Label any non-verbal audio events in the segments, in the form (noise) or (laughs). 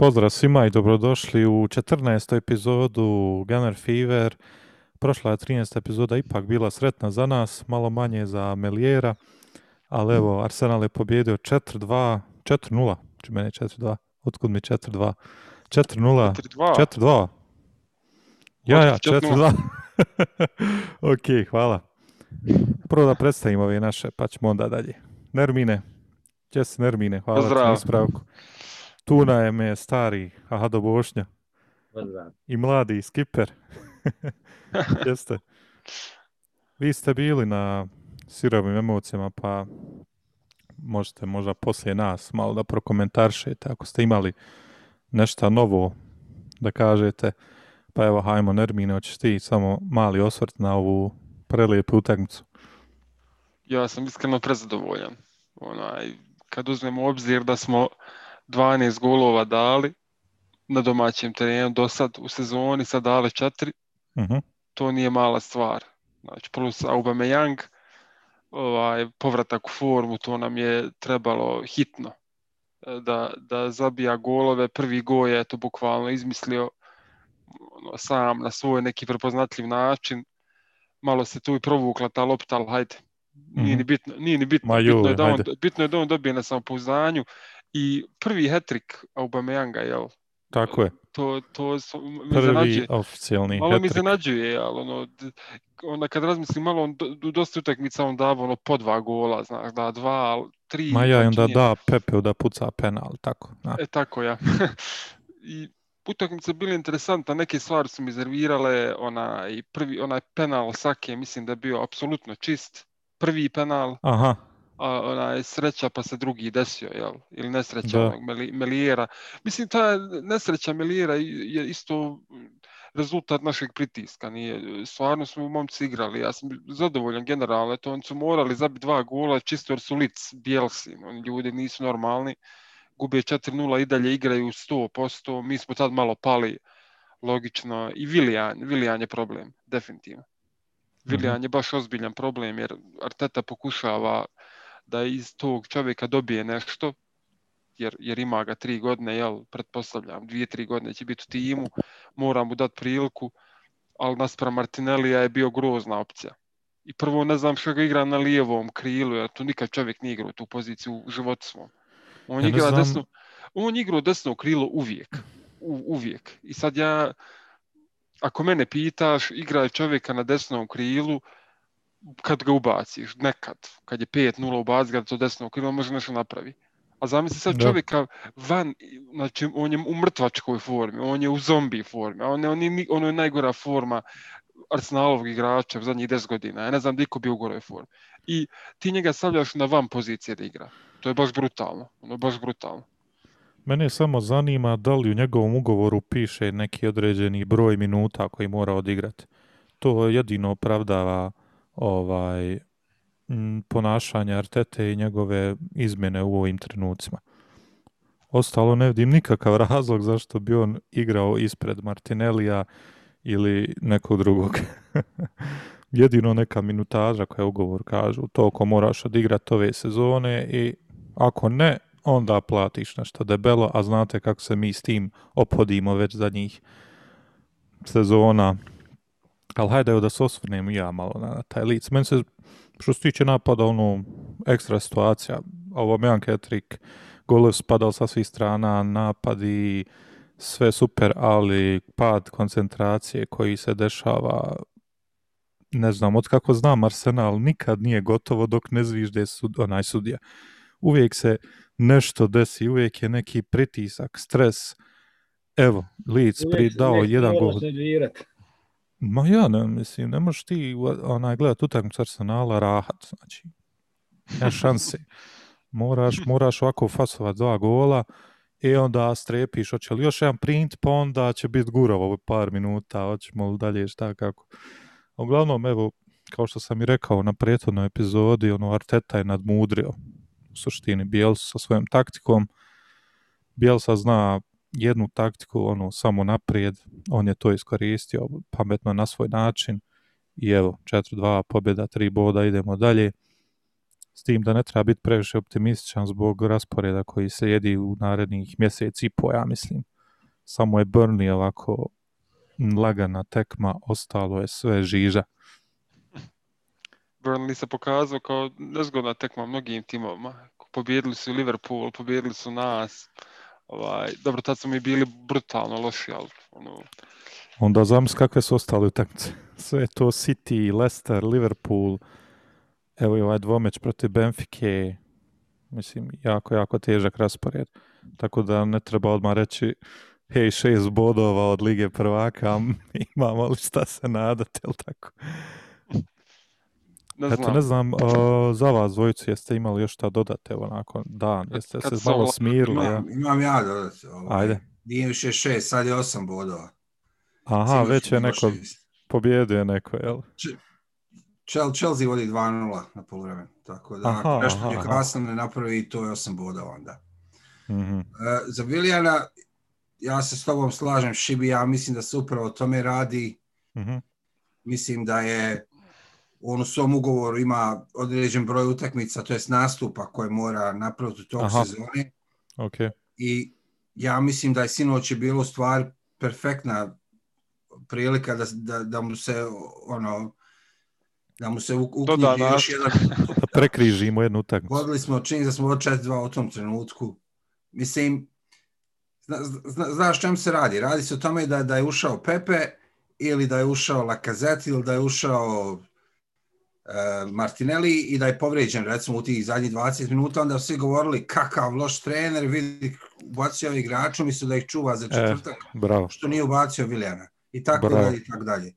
Pozdrav svima i dobrodošli u 14. epizodu Gunner Fever. Prošla je 13. epizoda ipak bila sretna za nas, malo manje za Melijera, ali evo, Arsenal je pobjedio 4-2, 4-0, či meni 4-2, otkud mi 4-2? 4-0, 4-2. Ja, ja, 4-2. (laughs) ok, hvala. Prvo da predstavimo ove naše, pa ćemo onda dalje. Nermine, si Nermine? Hvala Pozdrav. ispravku. Tuna je me stari Ahado Bošnja Pozdrav. i mladi skiper. (laughs) Jeste. Vi ste bili na sirovim emocijama, pa možete možda poslije nas malo da prokomentaršete ako ste imali nešto novo da kažete. Pa evo, hajmo Nermine, hoćeš ti samo mali osvrt na ovu prelijepu utakmicu. Ja sam iskreno prezadovoljan. Onaj, kad uzmemo u obzir da smo 12 golova dali na domaćem terenu do sad u sezoni, sad dali 4, Mhm. to nije mala stvar. Znači, plus Aubameyang, ovaj, povratak u formu, to nam je trebalo hitno e, da, da zabija golove. Prvi gol je to bukvalno izmislio ono, sam na svoj neki prepoznatljiv način. Malo se tu i provukla ta lopta, ali hajde. Nije ni Mhm. bitno, nije ni bitno. Ma bitno, je da on, hajde. bitno je da on dobije na samopouzdanju i prvi hat-trick Aubameyanga, jel? Tako je. To, to su, me Prvi oficijalni Malo mi iznenađuje, ali ono, onda kad razmislim malo, on, do, do dosta utakmica on dava ono po dva gola, znaš, da dva, ali tri, Ma ja onda da Pepeu da puca penal, tako. Da. E tako ja. (laughs) I utakmica je bila interesantna, neke stvari su mi iznervirale, onaj prvi, onaj penal Sake, mislim da je bio apsolutno čist, prvi penal, Aha, a onaj sreća pa se drugi desio, jel? Ili nesreća Da. onog Meli- Melijera. Mislim, ta nesreća Melijera je isto rezultat našeg pritiska. Nije, stvarno smo momci igrali, ja sam zadovoljan generalno, eto, oni su morali zabiti dva gola čisto jer su lic Bielsi, oni ljudi nisu normalni, gube 4-0 i dalje igraju 100%, mi smo tad malo pali, logično, i Viljan, Viljan je problem, definitivno. Viljan je baš ozbiljan problem jer Arteta pokušava da iz tog čovjeka dobije nešto, jer, jer ima ga tri godine, jel, pretpostavljam, dvije, tri godine će biti u timu, mora mu dati priliku, ali naspram Martinellija je bio grozna opcija. I prvo ne znam što ga igra na lijevom krilu, jer tu nikad čovjek nije igrao tu poziciju u životu svom. On Ja igra znam- desno, on je igrao desno krilo uvijek. U, uvijek. I sad ja, ako mene pitaš, igra čovjeka na desnom krilu, kad ga ubaciš, nekad, kad je 5-0 ubaci ga to desno krilo, može nešto napravi. A zamisli sad Da. čovjeka van, znači on je u mrtvačkoj formi, on je u zombi formi, on je, on je, ono je najgora forma Arsenalovog igrača u zadnjih 10 godina. Ja ne znam da iko bio u goroj formi. I ti njega stavljaš na van pozicije da igra. To je baš brutalno. Ono je baš brutalno. mene samo zanima da li u njegovom ugovoru piše neki određeni broj minuta koji mora odigrati. To jedino opravdava ovaj ponašanja ponašanje Artete i njegove izmjene u ovim trenucima. Ostalo ne vidim nikakav (laughs) razlog zašto bi on igrao ispred Martinellija ili nekog drugog. (laughs) Jedino neka minutaža koja ugovor kažu, toliko moraš odigrati ove sezone i ako ne, onda platiš nešto debelo, a znate kako se mi s tim opodimo već zadnjih sezona. Ali hajde evo da se osvrnem ja malo na taj lic. Meni se, što se tiče napada, ono, ekstra situacija, ovo Mejan Ketrik, golovi su padali sa svih strana, napadi, sve super, ali pad koncentracije koji se dešava, ne znam, od kako znam Arsenal, nikad nije gotovo dok ne zvižde sud, onaj sudija. Uvijek se nešto desi, uvijek je neki pritisak, stres. Evo, Leeds pridao jedan gol. Ma ja ne mislim, ne možeš ti onaj gledat utakmicu Arsenala rahat, znači. Nema šanse. Moraš, moraš ovako fasovat dva gola i onda strepiš, hoće li još jedan print, pa onda će biti gurovo par minuta, hoćemo li dalje šta kako. Uglavnom, evo, kao što sam i rekao na prethodnoj epizodi, ono, Arteta je nadmudrio u suštini Bielsa sa svojom taktikom. Bielsa zna jednu taktiku, ono, samo naprijed, on je to iskoristio pametno na svoj način i evo, 4-2 pobjeda, 3 boda, idemo dalje. S tim da ne treba biti previše optimističan zbog rasporeda koji se jedi u narednih mjeseci i po, ja mislim. Samo je Burnley ovako lagana tekma, ostalo je sve žiža. Burnley se pokazao kao nezgodna tekma mnogim timovima. Pobjedili su Liverpool, pobjedili su nas. Ovaj, dobro, tad su mi bili brutalno loši, ali ono, Onda zamisli kakve su ostale utakmice. (laughs) Sve to City, Leicester, Liverpool, evo i ovaj dvomeć protiv Benfike, mislim, jako, jako težak raspored. Tako da ne treba odmah reći, hej, šest bodova od Lige prvaka, (laughs) imamo li šta se nadati, ili tako? Ne Eto, znam. ne znam, o, za vas dvojicu jeste imali još šta dodate, evo nakon dan, jeste kad se malo ovo- smirili, ja? Imam, imam ja dodat. Ovaj, Ajde. Nije više šest, sad je osam bodova. Aha, Sinoć već je neko, šest. pobjedio je neko, jel? Chel- Chelsea vodi 2-0 na polovremenu. Tako da Aha, ako nešto aha, Newcastle ne napravi, to je osam bodova onda. Mhm. E, za Vilijana, ja se s tobom slažem, Šibi, ja mislim da se upravo o tome radi. Mhm. Mislim da je on u svom ugovoru ima određen broj utakmica, to jest nastupa koje mora napraviti u tog Aha. sezone. Ok. I ja mislim da je sinoć je bilo u stvari perfektna prilika da, da, da mu se ono da mu se uknjiži još jedan (laughs) Da prekrižimo jednu utakmicu. Vodili smo, čini da smo od 4-2 u tom trenutku. Mislim, zna, zna, znaš čem se radi? Radi se o tome da, da je ušao Pepe ili da je ušao Lacazette ili da je ušao Martinelli i da je povređen recimo u tih zadnjih 20 minuta, onda su svi govorili kakav loš trener, vidi, ubacio igraču, misle da ih čuva za četvrtak, Bravo. što nije ubacio Viljana. I tako Bravo. dalje, i tako dalje.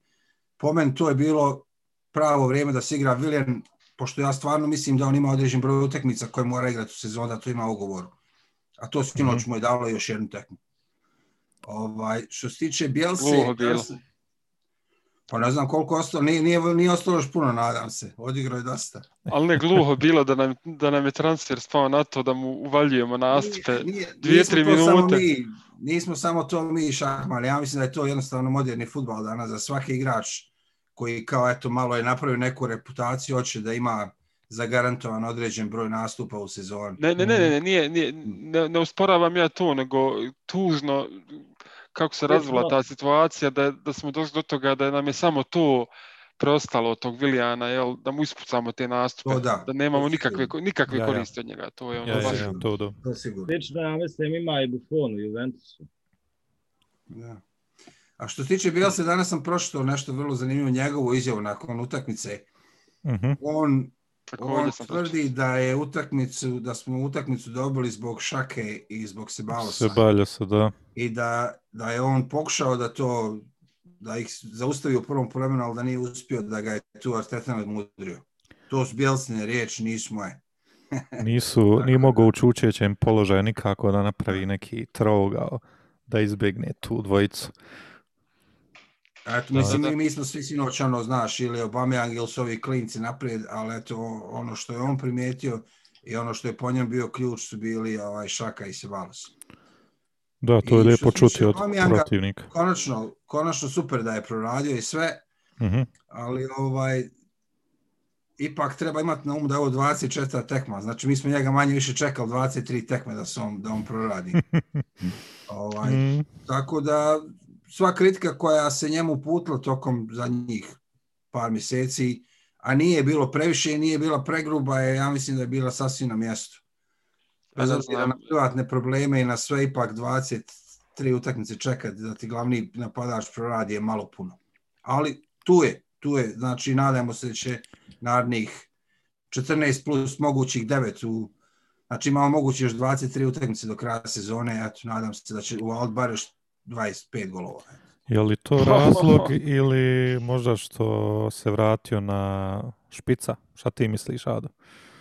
Po meni to je bilo pravo vrijeme da se igra Viljan, pošto ja stvarno mislim da on ima određen broj utakmica koje mora igrati u sezonu, da to ima ugovoru. A to sinoć mu je dalo još jednu tekmu. Ovaj, što se tiče Bjelse, bilo. Pa ne znam koliko ostalo, nije, nije, nije ostalo još puno, nadam se. Odigrao je dosta. Ali ne gluho bilo da nam, da nam je transfer spao na to da mu uvaljujemo nastupe. Nije- nije- dvije, tri to samo minute. Mi, nismo samo to mi šahmali, ja mislim da je to jednostavno moderni futbal danas za svaki igrač koji kao eto malo je napravio neku reputaciju, hoće da ima zagarantovan određen broj nastupa u sezoni. Ne, ne, ne, ne, ne, nije, nije, ne, ne usporavam ja to, nego tužno kako se Već razvila ta situacija, da, da smo došli do toga da nam je samo to preostalo od tog Vilijana, jel, da mu ispucamo te nastupe, To da, da nemamo to nikakve, nikakve Ja, ja. koristi od njega, to je ono Ja, ja, baš... ja, to da. To sigurno. Slično, ja mislim, ima i Buffon u Juventusu. Da. A što se tiče Bielsa, danas sam pročitao nešto vrlo zanimljivo njegovu izjavu nakon utakmice. Mhm. On Također On sam tvrdi da je utakmicu, da smo utakmicu dobili zbog Šake i zbog Sebalosa. Se balja se, da. I da, da je on pokušao da to, da ih zaustavi u prvom vremenu, ali da nije uspio da ga je tu Arteta odmudrio. To su Bjelsine riječi, nisu moje. (laughs) Nisu, nije mogao u čučećem položaju nikako da napravi neki trogao da izbjegne tu dvojicu. Eto, mislim, mi, mi smo svi sinoć, ono, znaš, ili Aubameyang ili su ovi klinci naprijed, ali eto, ono što je on primijetio i ono što je po njem bio ključ su bili ovaj, Šaka i Sebalos. Da, to I je lijepo čuti od protivnika. Konačno, konačno super da je proradio i sve, Mhm. ali ovaj ipak treba imati na umu da je ovo 24 tekma. Znači mi smo njega manje više čekali 23 tekme da se on da on proradi. (laughs) ovaj Mm, tako da sva kritika koja se njemu putila tokom zadnjih par mjeseci, a nije bilo previše i nije bila pregruba, je, ja mislim da je bila sasvim na mjestu. Bez Pa ne obzira na privatne probleme i na sve ipak 23 utakmice čekati da ti glavni napadač proradi je malo puno. Ali tu je, tu je. Znači, nadamo se da će narednih 14 plus mogućih 9 u Znači imamo moguće još 23 utakmice do kraja sezone, eto, nadam se da će u Alt bar još 25 golova. Je li to (laughs) razlog ili možda što se vratio na špica? Šta ti misliš, Ado?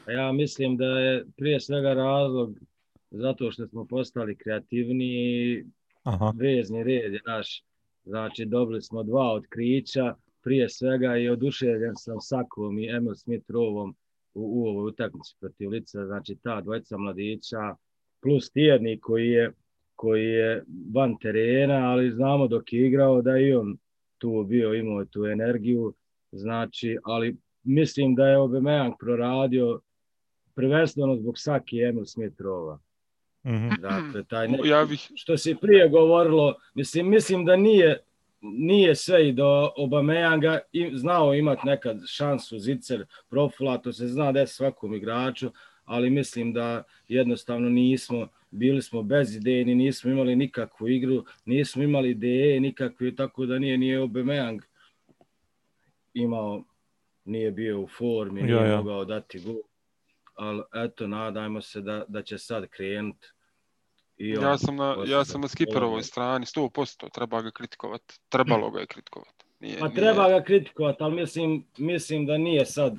A Ja mislim da je prije svega razlog zato što smo postali kreativniji, Aha, vezni red je naš. Znači, dobili smo dva otkrića, prije svega i oduševljen sam Sakom i Emil Smith Rovom u, u ovoj utakmici protiv Lica, znači ta dvojica mladića, plus tjednik koji je, koji je van terena, ali znamo dok je igrao da je i on tu bio, imao tu energiju, znači, ali mislim da je Aubameyang proradio prvenstveno zbog Saki i Emil Smith Rova. Mhm. Dakle, taj neki, Ja bih, što se prije govorilo, mislim, mislim da nije nije sve i do Obameyanga i znao imati nekad šansu zicer profila, to se zna da je svakom igraču, ali mislim da jednostavno nismo, bili smo bez idejni, nismo imali nikakvu igru, nismo imali ideje nikakve, tako da nije nije Obameyang imao, nije bio u formi, nije Ja, ja. mogao dati gol. Ali eto, nadajmo se da, da će sad krenuti. I on ja sam na, ja sam na skiperovoj strani, 100%, treba ga kritikovati. Trebalo ga je kritikovati. Nije, Pa nije- treba ga kritikovati, ali mislim, mislim da nije sad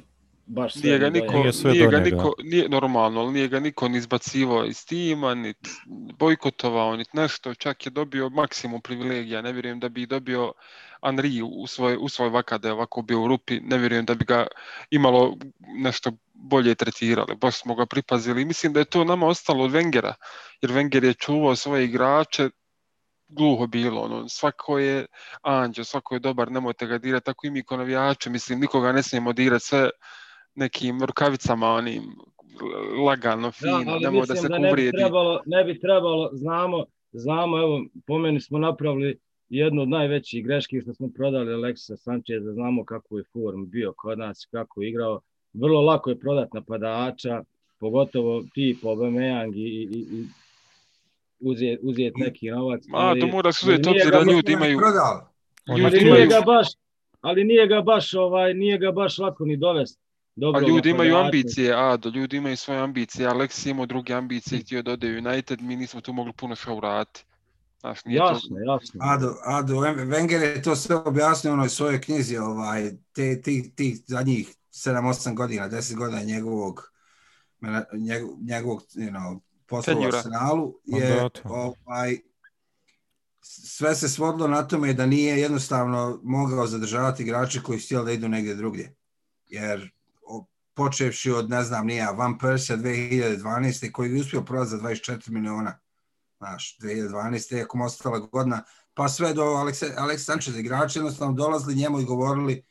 baš sve Nije ga niko. Nije sve nije do ga niko, nije normalno, ali nije ga niko ni izbacivao iz tima, ni bojkotovao, ni nešto, čak je dobio maksimum privilegija, ne vjerujem da bi dobio Henry u svoj, u svoj vaka da je ovako bio u rupi, ne vjerujem da bi ga imalo nešto bolje tretirali, baš smo ga pripazili. Mislim da je to nama ostalo od Wengera, jer Wenger je čuvao svoje igrače, gluho bilo, ono, svako je anđeo, svako je dobar, nemojte ga dirati, tako i mi ko navijače, mislim, nikoga ne smijemo dirati, sve nekim rukavicama onim lagano, fino, Da, nemoj da se da ne bi trebalo, ne bi trebalo, znamo, znamo, evo, po meni smo napravili jednu od najvećih greški što smo prodali Aleksa Sančeza, znamo kako je form bio kod nas, kako je igrao. Vrlo lako je prodat napadača, pogotovo tip Aubameyang i, i, i uzet, uzet neki novac. Ma, to moraš ali uzeti obzir ga da ljudi imaju, Prodali. Ljudi ali imaju, nije ga baš, ali nije ga baš ovaj, nije ga baš lako ni dovesti. A Dobro, ljudi imaju ambicije, Ado, ljudi imaju svoje ambicije, Alex je imao druge ambicije, htio da ode u United, mi nismo tu mogli puno što uraditi. Znaš, nije to, Jasno, jasno. Ado, Ado, Wenger je to sve objasnio u onoj svojoj knjizi, ovaj, te, ti, ti zadnjih 7-8 godina, 10 godina njegovog, njegov, njegovog you know, posla u. Arsenalu, je ovaj, sve se svodilo na tome da nije jednostavno mogao zadržavati igrače koji su htjeli da idu negdje drugdje. Jer počevši od, ne znam, nije Van Persia 2012. koji je uspio prodati za 24 miliona. Znaš, 2012. ako mu ostala godina, pa sve do Aleksa, Aleksa Sanchez igrači jednostavno dolazili njemu i govorili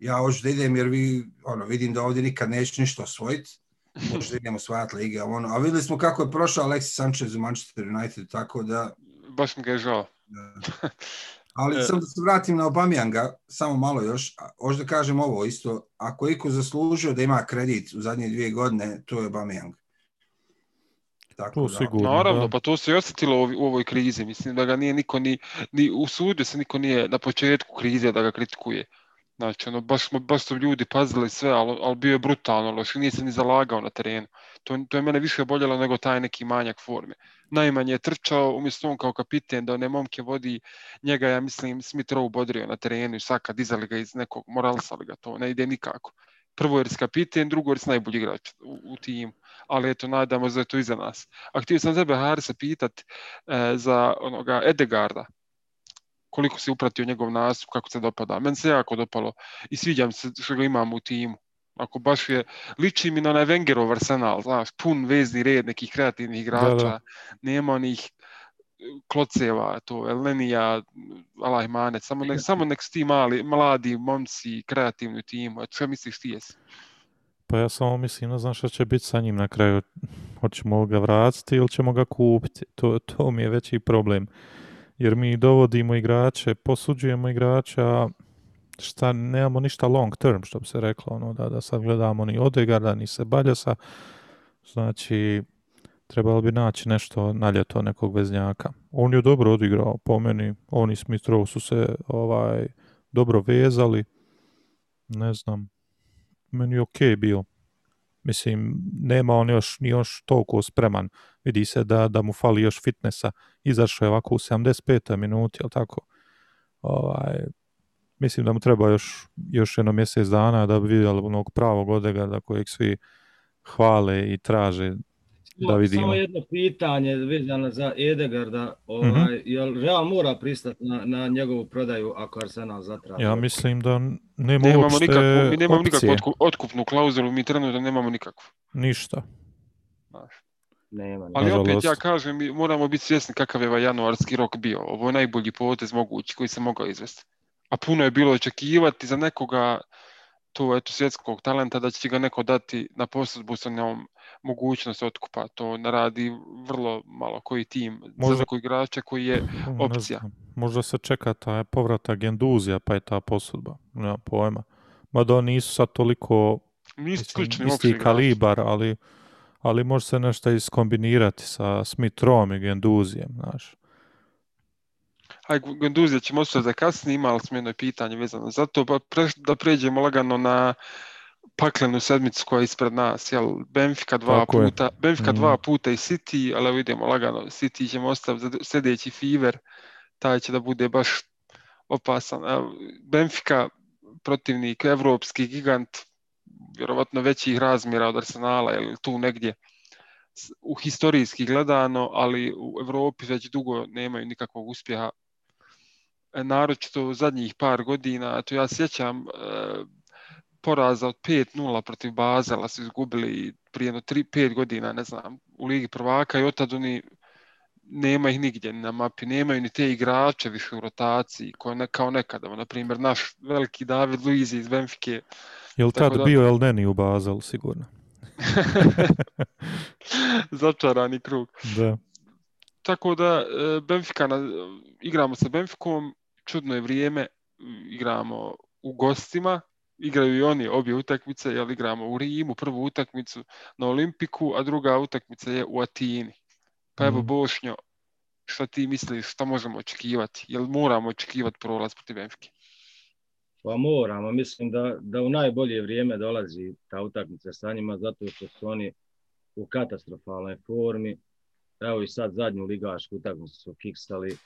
ja hoću da idem jer vi, ono, vidim da ovdje nikad neću ništa osvojiti. Hoću da idem osvajati lige. a Ono, a vidjeli smo kako je prošao Alexis Sanchez u Manchester United, tako da baš mi ga je žao. (laughs) Ali E. sam da se vratim na Obamyanga, samo malo još, hoću da kažem ovo isto, ako je iko zaslužio da ima kredit u zadnje dvije godine, to je Obamyang. Tako To da, sigurno. Naravno, da. pa to se i osjetilo u ovoj krizi. Mislim da ga nije niko ni, ni usudio se niko nije na početku krize da ga kritikuje. Znači, ono, baš, smo, baš su ljudi pazili sve, ali, ali bio je brutalno loš, nije se ni zalagao na terenu. To, to je mene više boljelo nego taj neki manjak forme. Najmanje je trčao, umjesto on kao kapiten da one momke vodi, njega, ja mislim, Smith Rowe bodrio na terenu i svaka dizali ga iz nekog, moralisali ga, to ne ide nikako. Prvo jer si kapiten, drugo jer si najbolji igrač u, u timu ali eto, nadamo se da je to iza nas. A htio sam tebe, Harisa, pitat e, za onoga Edegarda. Koliko si upratio njegov nastup, kako se dopada. Meni se jako dopalo i sviđam se što ga imam u timu. Ako baš je, liči mi na onaj Wengerov arsenal, znaš, pun vezni red nekih kreativnih igrača, da. nema onih kloceva, to, Elnenija, Allah manec, samo nek, samo nek ti mali, mladi momci, kreativni timu. Eto, šta misliš ti jesi? Pa ja samo mislim, ne znam šta će biti sa njim na kraju. Hoćemo li ga vratiti ili ćemo ga kupiti? To, to mi je veći problem. Jer mi dovodimo igrače, posuđujemo igrača, šta, nemamo ništa long term, što bi se reklo, ono, da, da sad gledamo ni Odegarda, ni Sebaljasa. Znači, trebalo bi naći nešto na ljeto nekog veznjaka. On je dobro odigrao, po meni, oni Smith Rowe su se ovaj, dobro vezali. Ne znam, meni je okej bio. Mislim, nema on još, ni još toliko spreman. Vidi se da, da mu fali još fitnessa. Izašao je ovako u 75. minuti, jel tako? Ovaj, mislim da mu treba još, još jedno mjesec dana da bi vidjeli onog pravog odega da kojeg svi hvale i traže da vidimo. Samo jedno pitanje vezano za Edegarda, ovaj, Mhm. jel Real mora pristati na, na njegovu prodaju ako Arsenal zatraži? Ja mislim da nema Nemamo uopšte nikakvu, mi nemamo opcije. nikakvu otku, otkupnu klauzulu, mi trenutno nemamo nikakvu. Ništa. Znaš. Nema. nema. Ali opet ja kažem, mi moramo biti svjesni kakav je ovaj januarski rok bio. Ovo je najbolji potez mogući koji se mogao izvesti. A puno je bilo očekivati za nekoga to eto svjetskog talenta da će ga neko dati na posudbu sa njom mogućnost otkupa. To ne radi vrlo malo koji tim Možda- za nekog igrača koji je opcija. znam, možda se čeka taj povratak Genduzija, pa je ta posudba. Nema pojma. Mada oni nisu sad toliko Nisu slični uopšte isti kalibar, ali, ali može se nešto iskombinirati sa Smith-Rom i Genduzijem, znaš. Aj, Genduzija ćemo ostaviti za kasnije, imali smo jedno pitanje vezano za to, pa pre, da pređemo lagano na paklenu sedmicu koja je ispred nas, jel, Benfica dva Tako je. puta, Benfica Mhm. dva puta i City, ali evo idemo lagano, City ćemo ostaviti za sljedeći Fever, taj će da bude baš opasan. Benfica, protivnik, evropski gigant, vjerovatno većih razmjera od Arsenala, ili tu negdje u historijski gledano, ali u Evropi već dugo nemaju nikakvog uspjeha naročito u zadnjih par godina, to ja sjećam e, poraza od 5-0 protiv Bazela su izgubili prije jedno 3-5 godina, ne znam, u Ligi prvaka i od tad oni nema ih nigdje na mapi, nemaju ni te igrače više u rotaciji, koje ne, kao nekada, na primjer naš veliki David Luiz iz Benfike, Je li tad da- bio El Neni u Bazelu, sigurno? (laughs) začarani krug. Da. Tako da e, Benfica na, igramo sa Benficom, čudno je vrijeme, igramo u gostima, igraju i oni obje utakmice, jel igramo u Rimu prvu utakmicu na Olimpiku, a druga utakmica je u Atini. Pa evo Mhm. Bošnjo, šta ti misliš, šta možemo očekivati? Jel moramo očekivati prolaz protiv Benfike? Pa moramo, mislim da, da u najbolje vrijeme dolazi ta utakmica sa njima, zato što su oni u katastrofalnoj formi. Evo i sad zadnju ligašku utakmicu su kiksali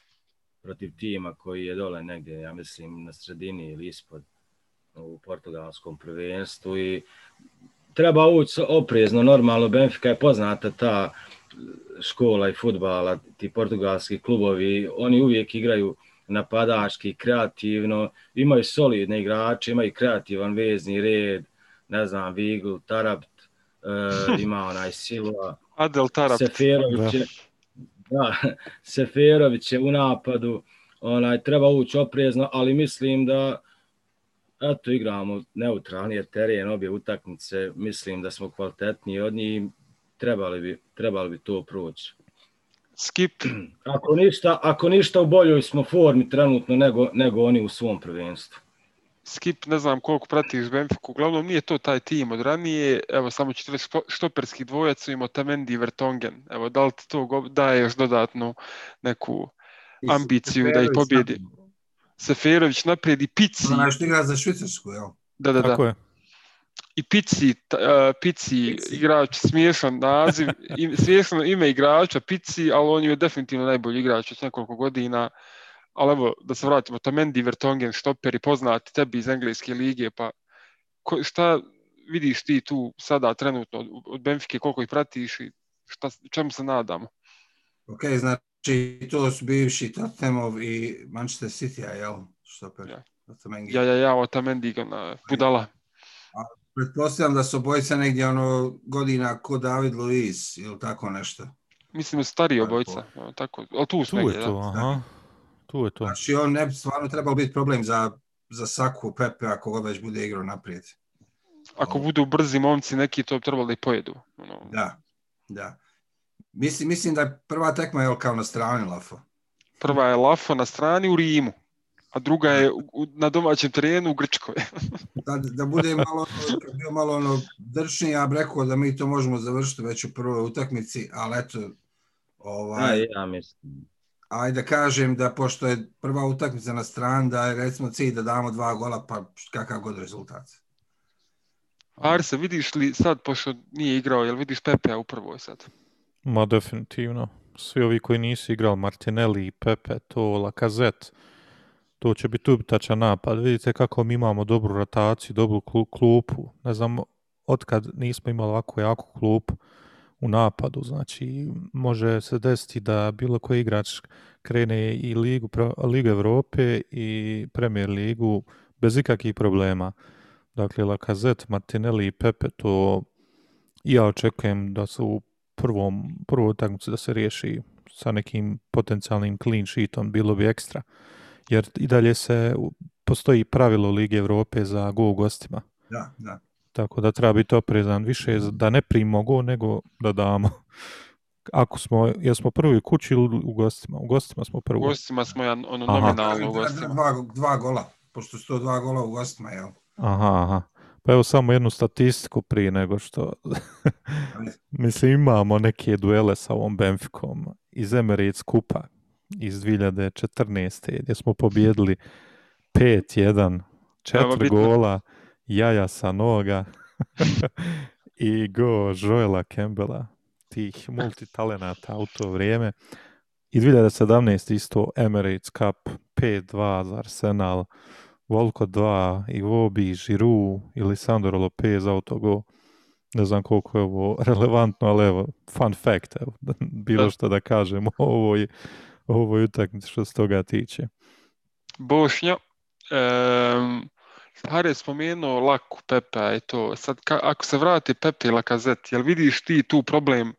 protiv tima koji je dole negdje, ja mislim, na sredini ili ispod u portugalskom prvenstvu i treba ući oprezno, normalno Benfica je poznata ta škola i futbala, ti portugalski klubovi, oni uvijek igraju napadački, kreativno, imaju solidne igrače, imaju kreativan vezni red, ne znam, Vigl, Tarabt, e, (laughs) ima onaj Silva, Adel Tarap, Seferović je, da, (laughs) Seferović je u napadu, onaj, treba ući oprezno, ali mislim da eto, igramo neutralni jer teren, obje utakmice, mislim da smo kvalitetniji od njih, trebali bi, trebali bi to proći. Skip, (clears throat) Ako ništa, ako ništa u boljoj smo formi trenutno nego, nego oni u svom prvenstvu. Skip, ne znam koliko pratiš Benfiku, uglavnom nije to taj tim od ranije, evo samo špo- štoperski dvojac su imao Tamendi i Vertongen, evo da li ti to daje još dodatnu neku ambiciju da ih pobjedi? Seferović naprijed i Pici, Onaj što igra za Švicarsku, jel? da, da, da, Tako je. i Pici, t- uh, Pici, Pici. igrač, smiješan naziv, im, smiješno ime igrača, Pici, ali on je definitivno najbolji igrač od nekoliko godina, ali evo, da se vratimo, Tamendi, Vertongen, štoperi, poznati tebi iz Engleske lige, pa ko, šta vidiš ti tu sada trenutno od, od Benfike, koliko ih pratiš i šta, čemu se nadamo? Ok, znači to su bivši Tottenhamov i Manchester City, jel? Što pe? Ja. Otamengi. Ja, ja, ja, o Tamendi, na budala. Pretpostavljam da su obojica negdje ono godina ko David Luiz ili tako nešto. Mislim da su stariji obojica, evo, tako, ali tu su Tu negdje, je to, da. aha. Tu je to. Znači on ne bi stvarno trebalo biti problem za, za Saku Pepe ako ga već bude igrao naprijed. Ako budu brzi momci neki, to bi trebalo da i pojedu. Ono, Da, da. Mislim, mislim da je prva tekma je kao na strani Lafo. Prva je Lafo na strani u Rimu, a druga je u, na domaćem terenu u Grčkoj. (laughs) Da, da bude malo, bio malo ono drčniji, ja bih rekao da mi to možemo završiti već u prvoj utakmici, ali eto, ovaj, Aj, ja mislim. Ajde da kažem da pošto je prva utakmica na strani, da je recimo cilj da damo dva gola, pa kakav god rezultat. Arse, vidiš li sad, pošto nije igrao, jel vidiš Pepea u prvoj sad? Ma definitivno. Svi ovi koji nisu igrali, Martinelli, Pepe, to, Lacazette, to će biti ubitačan napad. Vidite kako mi imamo dobru rotaciju, dobru klu- klupu. Ne znam, otkad nismo imali ovako jaku klupu u napadu. Znači, može se desiti da bilo koji igrač krene i Ligu, Ligu Evrope i Premier Ligu bez ikakvih problema. Dakle, Lacazette, Martinelli i Pepe, to ja očekujem da su u prvom, prvoj utakmici da se riješi sa nekim potencijalnim clean sheetom, bilo bi ekstra. Jer i dalje se, postoji pravilo Lige Evrope za go u gostima. Da, da. Tako da treba biti oprezan više da ne primimo go nego da damo. Ako smo, jesmo prvi u kući ili u gostima? U gostima smo U prvo. gostima smo ja ono Aha. nominalno u Dva, gostima. dva, dva gola, pošto su to dva gola u gostima, jel? Aha, aha. Pa evo samo jednu statistiku prije nego što... (laughs) Mislim, imamo neke duele sa ovom Benficom iz Emirates Kupa iz 2014. gdje smo pobjedili 5-1, četiri bitno. Jaja sa noga i go Joela Campbella, tih multitalenata u to vrijeme. I 2017 isto Emirates Cup 5-2 za Arsenal, Volko 2, Iwobi, Giroud i Lisandro Lopez autogol. Ne znam koliko je ovo relevantno, ali evo, fun fact, evo, (laughs) bilo što da kažem o ovoj, ovoj utakmici što se toga tiče. Bošnja, um, Hare je spomenuo Laku, Pepe i to. Sad, ka, ako se vrati Pepe i Lakazet, jel vidiš ti tu problem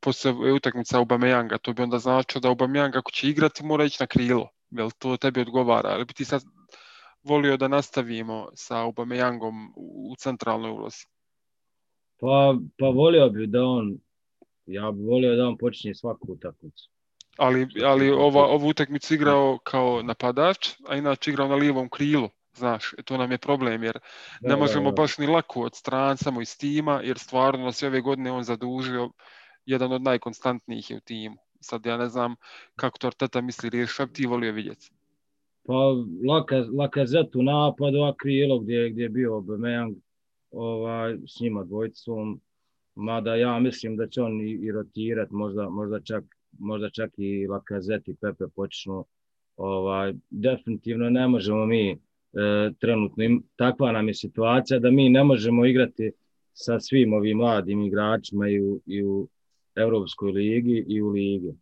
poslije utakmica Aubameyanga, to bi onda značilo da Aubameyang ako će igrati mora ići na krilo. Jel to tebi odgovara? Ili bi ti sad volio da nastavimo sa Aubameyangom u u centralnoj ulozi? Pa, pa volio bi da on, ja bi volio da on počinje svaku utakmicu. Ali, ali ova, ovu utakmicu igrao kao napadač, a inače igrao na lijevom krilu. Znaš, e, to nam je problem jer Da, ne da, možemo da. baš ni lako od stranca mu iz tima, jer stvarno nas je ove godine on zadužio jedan od najkonstantnijih je u timu. Sad ja ne znam kako to Arteta misli riješiti, ti volio vidjeti. Pa Laka, Lakazet u napadu, a krilo gdje, gdje je bio Aubameyang ovaj, s njima dvojicom. Mada ja mislim da će on i, i rotirat, možda, možda, čak, možda čak i Lakazet i Pepe počnu. Ovaj, definitivno ne možemo mi trenutno, im, takva nam je situacija da mi ne možemo igrati sa svim ovim mladim igračima i u, i u Europskoj ligi i u ligi.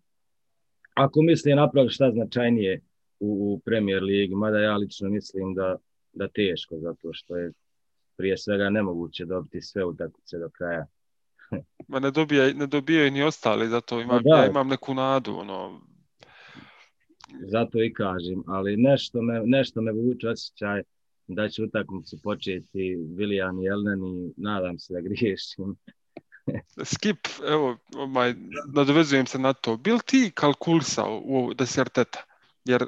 Ako misli napraviti šta značajnije u, u Premier ligi, mada ja lično mislim da, da teško, zato što je prije svega nemoguće dobiti sve utakmice do kraja. Ma ne, dobija, ne dobijaju ni ostali, zato imam, da. ja imam neku nadu. Ono, Zato i kažem, ali nešto me, nešto me vuče osjećaj da će utakmicu početi Viljan i Elnen i nadam se da griješim. (laughs) Skip, evo, ovaj, nadovezujem se na to. Bil ti kalkulisao u ovo, da si Arteta? Jer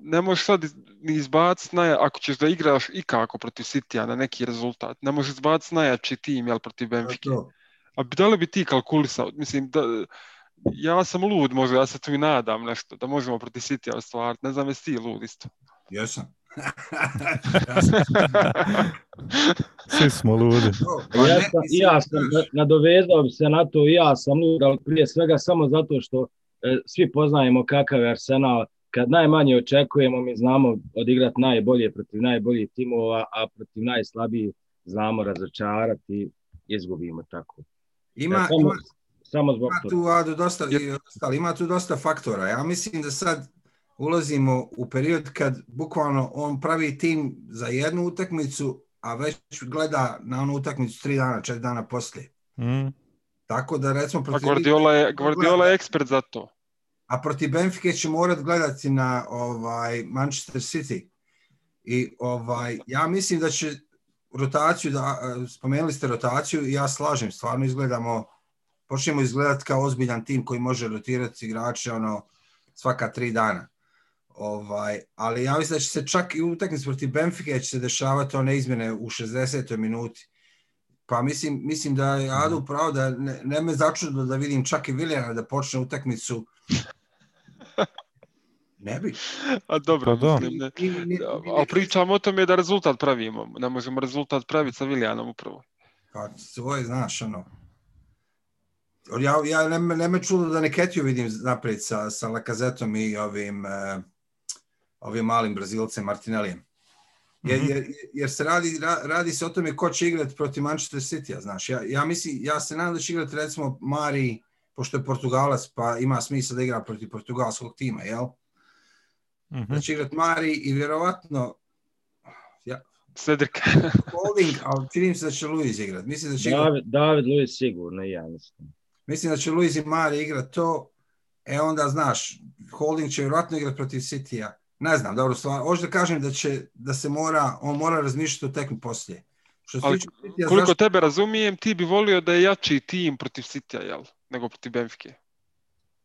ne možeš sad ni izbaciti, naj... ako ćeš da igraš i kako protiv Citya na neki rezultat, ne možeš izbaciti najjači tim jel, protiv Benfike. To. A bi- da li bi ti kalkulisao? Mislim, da, ja sam lud možda, ja se tu i nadam nešto, da možemo protiv Citya ostvariti. Ne znam, jesi ti lud isto. Jesam. (laughs) Svi smo ludi. To, pa Ja sam, ja sam nadovezao bi se na to, i ja sam lud, ali prije svega samo zato što e, svi poznajemo kakav je Arsenal. Kad najmanje očekujemo, mi znamo odigrati najbolje protiv najboljih timova, a protiv najslabijih znamo razočarati i izgubimo tako. Ima, E, samo, ima, samo zbog ima toga. tu, Ado, dosta, i ostali, ima tu dosta faktora. Ja mislim da sad ulazimo u period kad bukvalno on pravi tim za jednu utakmicu, a već gleda na onu utakmicu tri dana, četiri dana poslije. Mm. Tako da recimo A protiv Guardiola je, Guardiola je ekspert za to. a protiv Benfike će morat gledati na ovaj Manchester City. I ovaj ja mislim da će rotaciju da spomenuli ste rotaciju i ja slažem, stvarno izgledamo počnemo izgledati kao ozbiljan tim koji može rotirati igrače ono svaka tri dana. Ovaj, ali ja mislim da će se čak i u utakmici protiv Benfike će se dešavati one izmjene u 60. minuti. Pa mislim, mislim da je Adu pravo da ne, ne me začudilo da vidim čak i Viljana da počne utakmicu. Ne bi. A dobro, Pa da. mislim, ne. Ni- Ali pričamo o tome da rezultat pravimo. Ne možemo rezultat praviti sa Viljanom upravo. Pa svoje, znaš, ono. Ja, ja ne, ne me čudo da Neketiju vidim naprijed sa, sa Lakazetom i ovim, uh, ovim malim Brazilcem Martinellijem. Jer, Mhm. jer, jer se radi, ra, radi se o tome ko će igrati protiv Manchester City, znaš. Ja, ja mislim, ja se nadam da će igrati recimo Mari, pošto je Portugalac, pa ima smisla da igra protiv portugalskog tima, jel? Mhm. Da će igrati Mari i vjerovatno ja, Cedric. Holding, ali čini se da će Luiz igrati. Mislim da će igrati David, David Luiz sigurno i ja mislim. Mislim da će Luiz i Mari igrati to, e onda znaš, Holding će vjerojatno igrati protiv Citya, ne znam, dobro stvar, hoću da kažem da će, da se mora, on mora razmišljati o tekmi poslije. Što Ali Citya, Koliko zašto- tebe razumijem, ti bi volio da je jači tim protiv Citya, jel? Nego protiv Benfike.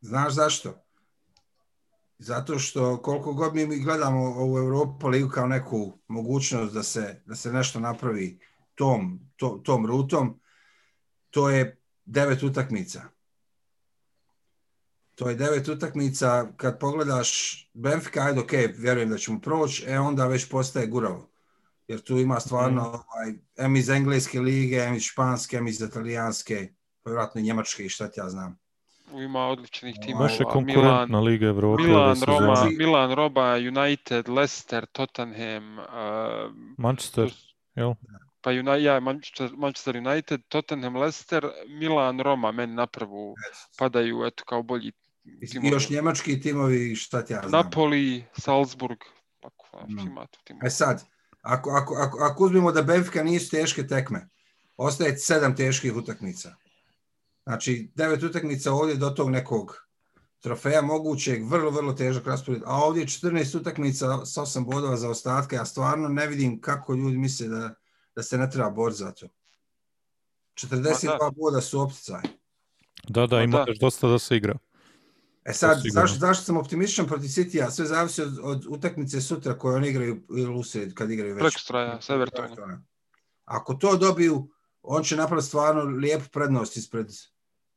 Znaš zašto? Zato što koliko god mi mi gledamo ovu Europu ligu kao neku mogućnost da se, da se nešto napravi tom, to, tom rutom, to je devet utakmica. To je devet utakmica, kad pogledaš Benfica, ajde, ok, vjerujem da ćemo proći, e onda već postaje guravo. Jer tu ima stvarno, ovaj, em iz engleske lige, em iz španske, em iz italijanske, vjerojatno i njemačke i šta ti ja znam. Ima odličnih Baš timova. Baš je Milan, konkurentna Liga Evrope. Milan. Roma, Znači- Milan, Roba, United, Leicester, Tottenham, uh, Manchester, jel? Pa Uni- ja, Manchester, United, Tottenham, Leicester, Milan, Roma, meni na prvu padaju eto kao bolji I timovi. još njemački timovi, šta ti ja znam. Napoli, Salzburg, tako, No. ima tu timova. E sad, ako, ako, ako, ako uzmemo da Benfica nisu teške tekme, ostaje sedam teških utakmica. Znači, devet utakmica ovdje do tog nekog trofeja mogućeg, vrlo, vrlo težak raspored, a ovdje je 14 utakmica s 8 bodova za ostatke, ja stvarno ne vidim kako ljudi misle da, da se ne treba boriti za to. 42 boda su opticaj. Da, da, Ma ima još dosta da se igra. E sad, zašto, zašto sam optimističan protiv City-a? Sve zavisi od, od utakmice sutra koje oni igraju ili usred kad igraju već. Evertonom. Ako to dobiju, on će napraviti stvarno lijepu prednost ispred,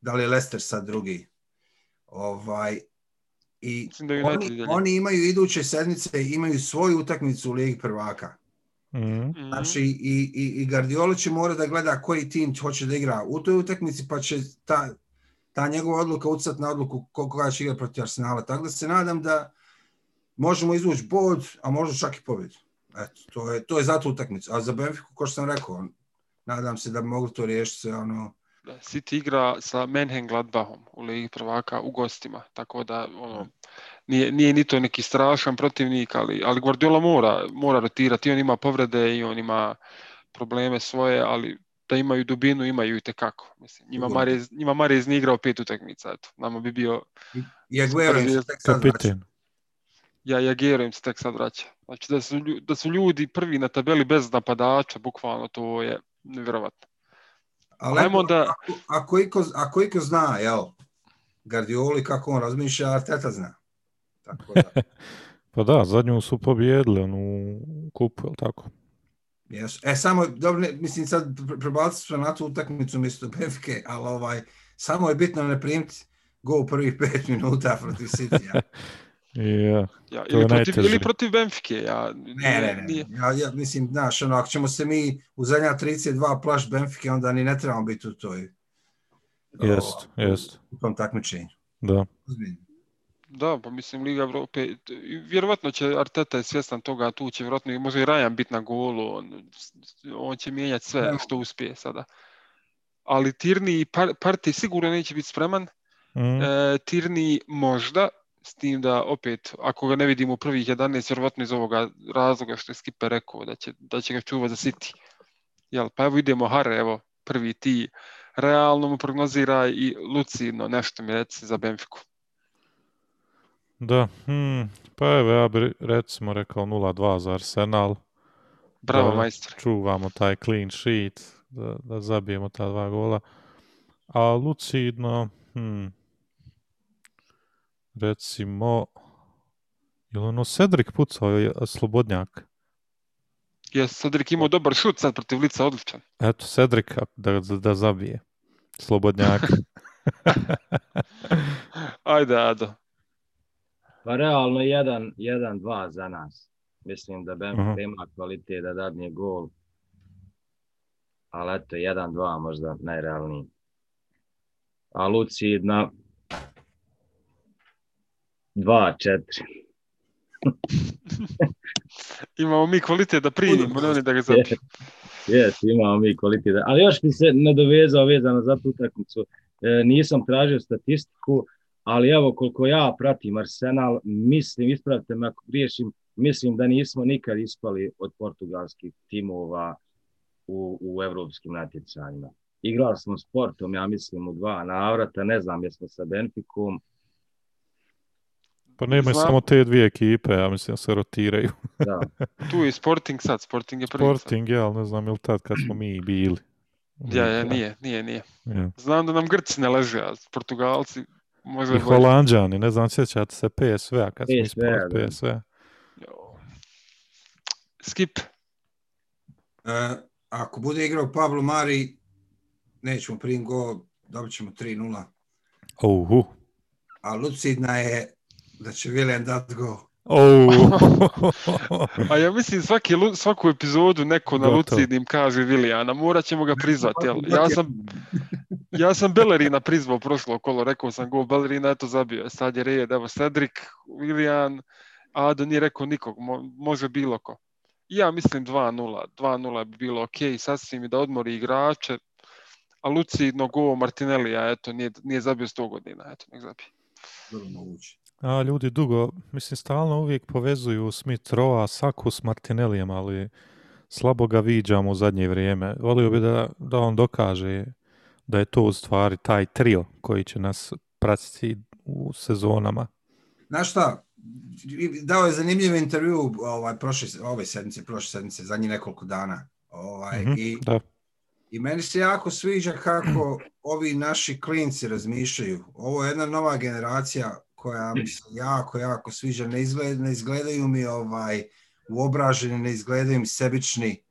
da li je Leicester sad drugi. Ovaj, I oni, oni imaju iduće sedmice, imaju svoju utakmicu u Ligi prvaka. Mhm. Mhm. Znači, i, i, i Guardiola će mora da gleda koji tim hoće da igra u toj utakmici, pa će ta, ta njegova odluka ucati na odluku ko- koga će igrati protiv Arsenala. Tako da se nadam da možemo izvući bod, a možda čak i pobjedu. Eto, to je, to je zato utakmica. A za Benfica, kao što sam rekao, nadam se da bi mogli to riješiti sve ono... City igra sa Mönchengladbachom u Ligi prvaka u gostima, tako da ono, nije, nije ni to neki strašan protivnik, ali, ali Guardiola mora, mora rotirati, on ima povrede i on ima probleme svoje, ali da imaju dubinu, imaju i tekako. Mislim, njima. Marez, njima Marez nije igrao pet utakmica, eto, nama bi bio, I Aguero im se tek sad vraća. Kapiten. ja, ja Gero im se tek sad vraća. Znači da su, da su ljudi prvi na tabeli bez napadača, bukvalno to je nevjerovatno. Ali Ajmo da- ako, ako, iko, ako iko zna, jel, Guardioli kako on razmišlja, Arteta zna. Tako da, (laughs) Pa da, zadnju su pobijedili onu kupu, jel tako? jesu. E, samo, dobro, ne, mislim, sad pre- prebaciti smo na tu utakmicu mjesto Benfica, ali ovaj, samo je bitno ne primiti gol u prvih pet minuta protiv City-a. (laughs) Ja. Ja, To je ili, protiv, ili protiv Benfike. Ja, Ne, ne, ne. Ja, ja mislim, znaš, ono, ako ćemo se mi u zadnja 32 plaš Benfica, onda ni ne trebamo biti u toj Jest, jest. u tom takmičenju. Da. Ozbiljno. Da, pa mislim Liga Evrope, vjerovatno će Arteta je svjestan toga, tu će vjerovatno i može i Rajan biti na golu, on, on će mijenjati sve što uspije sada. Ali Tirni i par, Partey sigurno neće biti spreman, Mm. e, Tirni možda, s tim da opet, ako ga ne vidimo u prvih 11, vjerovatno iz ovoga razloga što je Skipper rekao, da će, da će ga čuvati za City. Jel, pa evo idemo Hare, evo, prvi ti, realno mu prognoziraj i lucidno nešto mi reci za Benfiku. Da, hmm. pa evo ja bi recimo rekao 0-2 za Arsenal. Bravo, Da. majstore. Čuvamo taj clean sheet, da, da zabijemo ta dva gola. A lucidno, hmm. recimo, je li ono Cedric pucao je slobodnjak? Je Cedric imao dobar šut sad protiv lica, odličan. Eto, Cedric da, da, da zabije. Slobodnjak. (laughs) (laughs) Ajde, Ado. Pa realno 1-2 za nas. Mislim da Benfica Aha. ima kvalitet da dadne gol. Ali eto, 1-2 možda najrealniji. A lucidna 2-4. (laughs) Imamo mi kvalitet da primimo, ne oni da ga (laughs) zabiju. Jes, imamo mi kvalitet. da- Ali još bi se nadovezao vezano za tu utakmicu. E, nisam tražio statistiku, ali evo koliko ja pratim Arsenal, mislim, ispravite me ako griješim, mislim da nismo nikad ispali od portugalskih timova u, u evropskim natjecanjima. Igrali smo sportom, ja mislim, u dva navrata, ne znam jesmo sa Benficom, Pa nema Znam- samo te dvije ekipe, ja mislim se rotiraju. Da. (laughs) Tu je Sporting sad, Sporting je prvi. sad. Sporting, ja, ali ne znam ili tad kad smo mi bili. Ja, ja, nije, nije, nije. Ja. Znam da nam Grci ne leže, a Portugalci možda I bolje. Holandžani, ne znam, sjećate se PSV-a kad smo ispali. PSV. Jo. Skip. E, ako bude igrao Pablo Mari, nećemo prim gol, dobit ćemo 3-0. Uhu. A lucidna je da će William dat gol. Oh. (laughs) A ja mislim svaki, svaku epizodu neko na lucidnim kaže Vilijana, morat ćemo ga prizvati. Jel? Ja sam, ja sam Bellerina prizvao prošlo kolo, rekao sam gol Bellerina, eto zabio. je. Sad je red, evo Cedric, Vilijan, Ado nije rekao nikog, mo, može bilo ko. Ja mislim 2-0, 2-0 bi bilo ok, sasvim i da odmori igrače, a lucidno gol Martinellija, eto, nije, nije zabio 100 godina, eto, nek zabije. Vrlo moguće. A ljudi dugo, mislim, stalno uvijek povezuju Smith Roa, Saku s Martinellijem, ali slabo ga viđamo u zadnje vrijeme. Volio bi da, da on dokaže da je to u stvari taj trio koji će nas pratiti u sezonama. Znaš šta, dao je zanimljiv intervju ovaj, prošle, ove sedmice, prošle sedmice, zadnjih nekoliko dana. Ovaj, Mhm, i, Da. I meni se jako sviđa kako ovi naši klinci razmišljaju. Ovo je jedna nova generacija koja mi se jako, jako sviđa. Ne, izgled, ne izgledaju mi ovaj uobraženi, ne izgledaju mi sebični.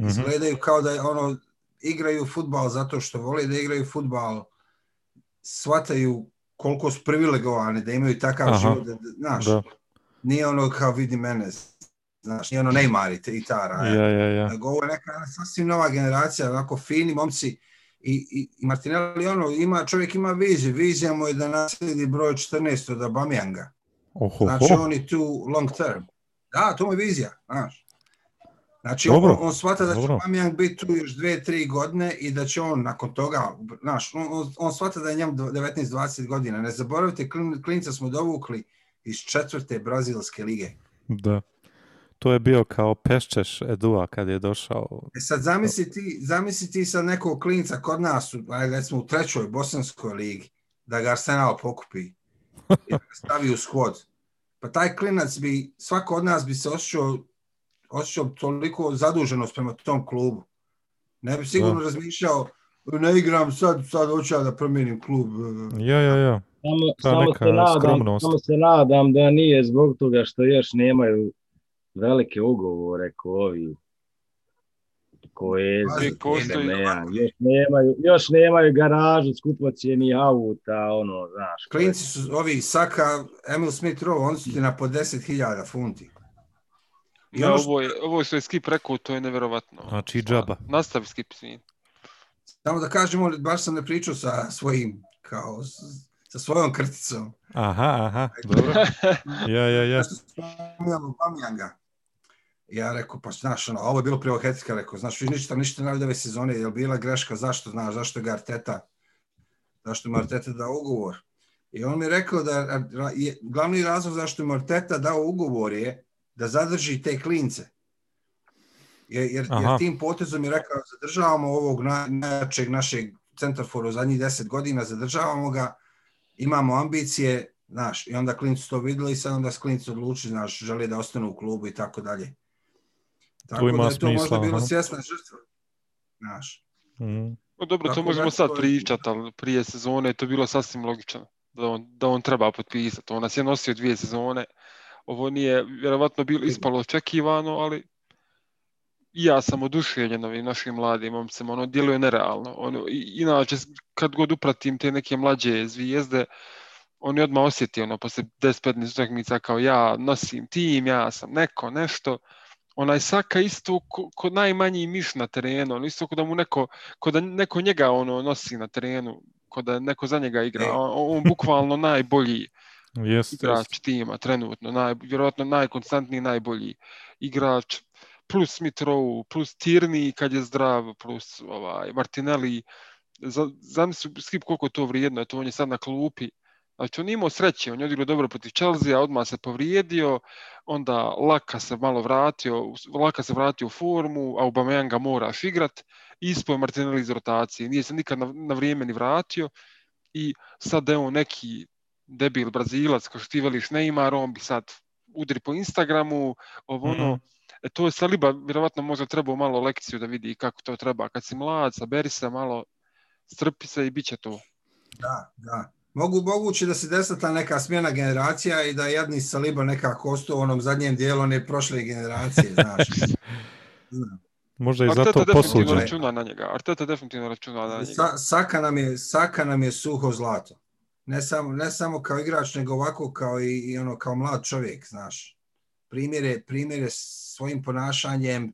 Mhm. Izgledaju kao da ono igraju futbal zato što vole da igraju futbal. Shvataju koliko su privilegovani da imaju takav Aha. život. Da, da, znaš, Da. nije ono kao vidi mene. Znaš, nije ono Neymar i, te- i ta raja. Ja, ja, ja. Nego ovo je neka sasvim nova generacija, onako fini momci. I, i, i Martinelli ono, ima, čovjek ima viziju. Vizija mu je da nasledi broj 14 od Abameyanga. Oho, Znači on je tu long term. Da, to mu je vizija, znaš. Znači Dobro, on, on shvata da će. Aubameyang biti tu još dve, tri godine i da će on nakon toga, znaš, on, on, on shvata da je njemu 19-20 godina. Ne zaboravite, klin, klinca smo dovukli iz četvrte brazilske lige. Da. To je bio kao Peščeš Edua kad je došao. E sad zamisli ti, zamisli ti sad nekog klinca kod nas, u, ajde recimo u trećoj bosanskoj ligi, da ga Arsenal pokupi i da ga stavi u squad. Pa taj klinac bi, svako od nas bi se osjećao, osjećao toliko zaduženost prema tom klubu. Ne bi sigurno Da. razmišljao, ne igram sad, sad hoću ja da promijenim klub. Ja, ja, ja. Samo, samo, se nadam, skromnost. samo se nadam da nije zbog toga što još nemaju velike ugovore ko ovi koje Pazi, postoji- ne, još nemaju još nemaju garažu skupocjeni auta ono znaš Klinci su ovi Saka, Emil Smith Rowe, oni su ti na po 10.000 funti. I Ja, ono što- ovo, je, ovo što je Skip rekao, to je nevjerovatno. Znači, džaba. Nastavi Skip, svin. Samo da kažemo, baš sam ne pričao sa svojim, kao, sa svojom krticom. Aha, aha, dobro. Ja, ja, ja. Zašto spominjamo Bamijanga? Ja rekao, pa znaš, ono, ovo je bilo prvo Hetika, rekao, znaš, vi ništa, ništa radi ove sezone, je li bila greška, zašto, znaš, zašto je ga Arteta, zašto je mu Arteta dao ugovor? I on mi je rekao da je, glavni razlog zašto je mu Arteta dao ugovor je da zadrži te klince. Jer, jer, Aha. jer tim potezom je rekao, zadržavamo ovog naj- najjačeg našeg centarfora u zadnjih deset godina, zadržavamo ga, imamo ambicije, znaš, i onda klinci to videli i sad onda klinci odlučili, znaš, žele da ostanu u klubu i tako dalje. Tako ima da je to možda smisla, bilo aha. svjesna žrtva. Znaš, Mm. No, dobro, to Tako možemo da sad to pričati, ali prije sezone je to bilo sasvim logično. Da on, da on treba potpisati. On nas je nosio dvije sezone. Ovo nije vjerovatno bilo ispalo očekivano, ali ja sam oduševljen ovim našim mladim momcima. Ono djeluje nerealno. Ono, inače, kad god upratim te neke mlađe zvijezde, oni odmah osjeti ono posle 10-15 utakmica kao ja nosim tim, ja sam neko, nešto. Onaj Saka isto ko, ko najmanji miš na terenu, on isto ko da mu neko, ko da neko njega ono nosi na terenu, ko da neko za njega igra. E. On, on bukvalno (laughs) najbolji jest. igrač tima trenutno, naj, vjerojatno najkonstantniji, najbolji igrač, plus Smith Rowe, plus Tierney kad je zdrav, plus ovaj, Martinelli, Za- zamisli skip koliko to vrijedno, eto on je sad na klupi, Znači, on imao sreće, on je odigrao dobro protiv Chelsea, odmah se povrijedio, onda Laka se malo vratio, Laka se vratio u formu, a Aubameyang ga moraš igrat, ispo je Martinelli iz rotacije, nije se nikad na, na vrijeme ni vratio i sad da je on neki debil Brazilac, kao što ti veliš Neymar, on bi sad udri po Instagramu, ovo ono, Mhm. e, to je Saliba vjerovatno možda trebao malo lekciju da vidi kako to treba. Kad si mlad, saberi se malo, strpi se i bit će to. Da, da. Mogu, moguće da se desila ta neka smjena generacija i da je jedni Saliba nekako ostao u onom zadnjem dijelu one prošle generacije, znaš. Znam. (laughs) Možda i Arteta zato definitivno posuđen. računa na njega. Arteta definitivno računa na njega. Sa, Saka, nam je, Saka nam je suho zlato. Ne samo, ne samo kao igrač, nego ovako kao i, i ono kao mlad čovjek, znaš. Primjere, primjere svojim ponašanjem,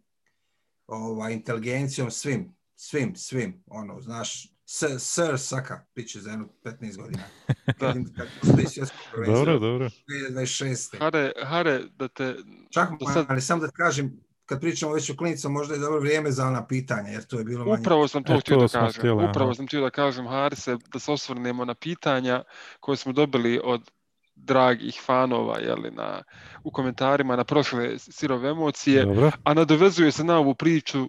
ovaj, inteligencijom, svim, svim, svim, ono, znaš, Sir, Sir Saka, bit će za jedno 15 godina. (laughs) Da. Vidim kad postoji svjetsko prvenstvo, Dobro, dobro. 2026. Hare, Hare, da te... Čak, do sad- ali samo da ti kažem, kad pričamo već o klinicom, možda je dobro vrijeme za ona pitanja, jer to je bilo manje. Upravo sam to E, htio da kažem. htjeli, Upravo aha. sam htio da kažem, Harise, da se osvrnemo na pitanja koje smo dobili od dragih fanova jeli, na, u komentarima na prošle sirove emocije, Dobro. a nadovezuje se na ovu priču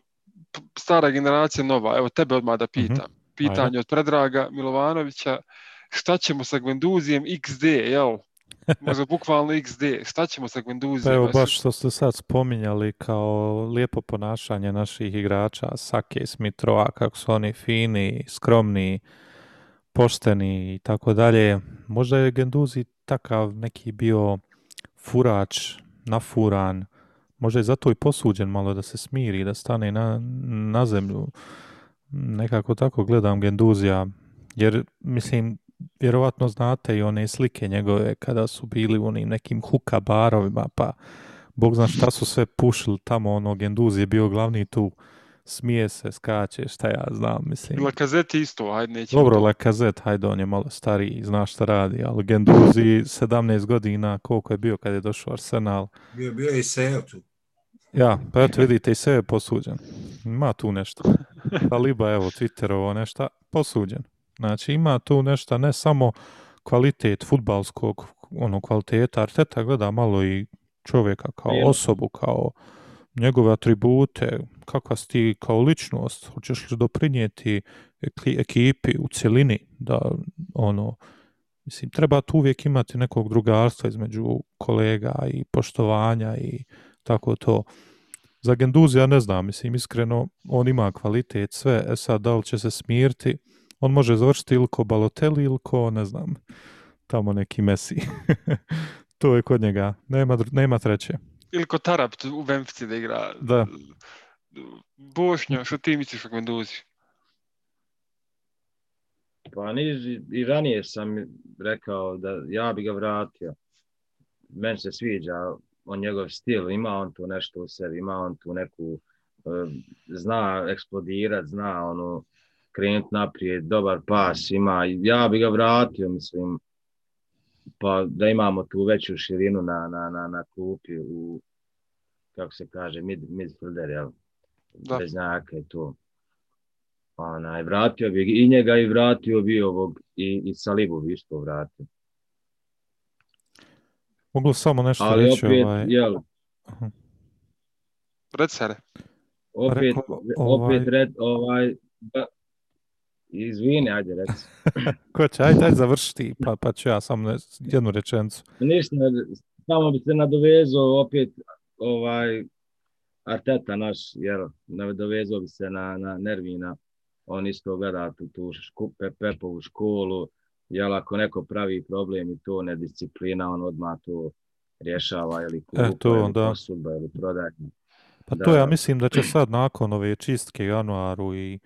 stara generacija nova. Evo tebe odmah da pitam. Pitanje od Predraga Milovanovića, šta ćemo sa Gvenduzijem XD, jel? Možda bukvalno XD. Šta ćemo sa Pa Gvenduzijem? evo baš što ste sad spominjali kao lijepo ponašanje naših igrača, Sake, Smitrova, kako su oni fini, skromni, pošteni i tako dalje. Možda je Genduzi takav neki bio furač, nafuran, možda je zato i posuđen malo da se smiri, da stane na, na zemlju. Nekako tako gledam Genduzija, jer mislim, vjerovatno znate i one slike njegove kada su bili u onim nekim huka barovima, pa Bog zna šta su sve pušili tamo, ono, Genduz je bio glavni tu, smije se, skače, šta ja znam, mislim. Lakazet je isto, ajde nećemo. Dobro, to. Lacazette, hajde, on je malo stariji, zna šta radi, ali Genduzi 17 godina, koliko je bio kad je došao Arsenal. Bio, bio je i Seo tu. Ja, pa eto vidite, i sve je posuđen. Ima tu nešto. Taliba, evo, Twitterovo nešto, posuđen. Znači, ima tu nešto, ne samo kvalitet futbalskog, ono, kvaliteta, Arteta gleda malo i čovjeka kao Jel. osobu, kao njegove atribute, kakva si ti kao ličnost, hoćeš li doprinijeti eki- ekipi u cjelini, da, ono, mislim, treba tu uvijek imati nekog drugarstva između kolega i poštovanja i tako to. Za Genduzija ne znam, mislim, iskreno, on ima kvalitet, sve, e sad, da li će se smirti, on može završiti ili ko Balotelli ili ko, ne znam, tamo neki Messi. (laughs) to je kod njega, nema, nema treće. Ili ko Tarap u Benfici da igra. Da. Bošnja, što ti misliš o Gvenduzi? Pa niži, i ranije sam rekao da ja bi ga vratio. Meni se sviđa on njegov stil, ima on tu nešto u sebi, ima on tu neku, eh, zna eksplodirat, zna ono, krenut naprijed, dobar pas ima, ja bi ga vratio, mislim, pa da imamo tu veću širinu na, na, na, na klupi u, kako se kaže, mid, midfielder, jel? Da. Beznjaka i to. Onaj, vratio bi i njega i vratio bi ovog, i, i Salibu bi isto vratio. Mogu samo nešto Ali reći, opet, ovaj, jel, Reci Hare. opet, Rekao, ovaj- opet red, ovaj, da, izvini, ajde reci. (laughs) ko će, ajde, ajde završiti, pa, pa ću ja samo ne, jednu rečenicu. Ništa, samo bi se nadovezao opet, ovaj, Arteta naš, jel, nadovezao bi se na, na Nervina, on isto gleda tu, tu šku, pe, Pepovu školu, jel, ako neko pravi problem i to nedisciplina, on odmah to rješava, ili kupa, to, ili da. posudba, ili prodaje. Pa Da, to ja mislim da će sad nakon ove čistke januaru i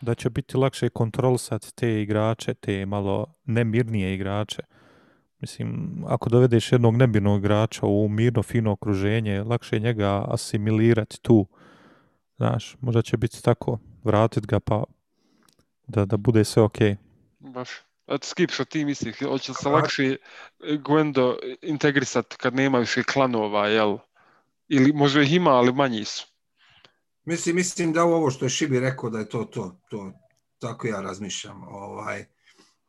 da će biti lakše kontrolisati te igrače, te malo nemirnije igrače. Mislim, ako dovedeš jednog nemirnog igrača u mirno, fino okruženje, lakše je njega asimilirati tu. Znaš, možda će biti tako, vratit ga pa da, da bude sve okej. Baš. Skip, što ti misliš? Hoće se lakše e, Gwendo integrisati kad nema više klanova, jel? Ili možda ih ima, ali manji su. Mislim, mislim da ovo što je Šibi rekao da je to to. to tako ja razmišljam. Ovaj,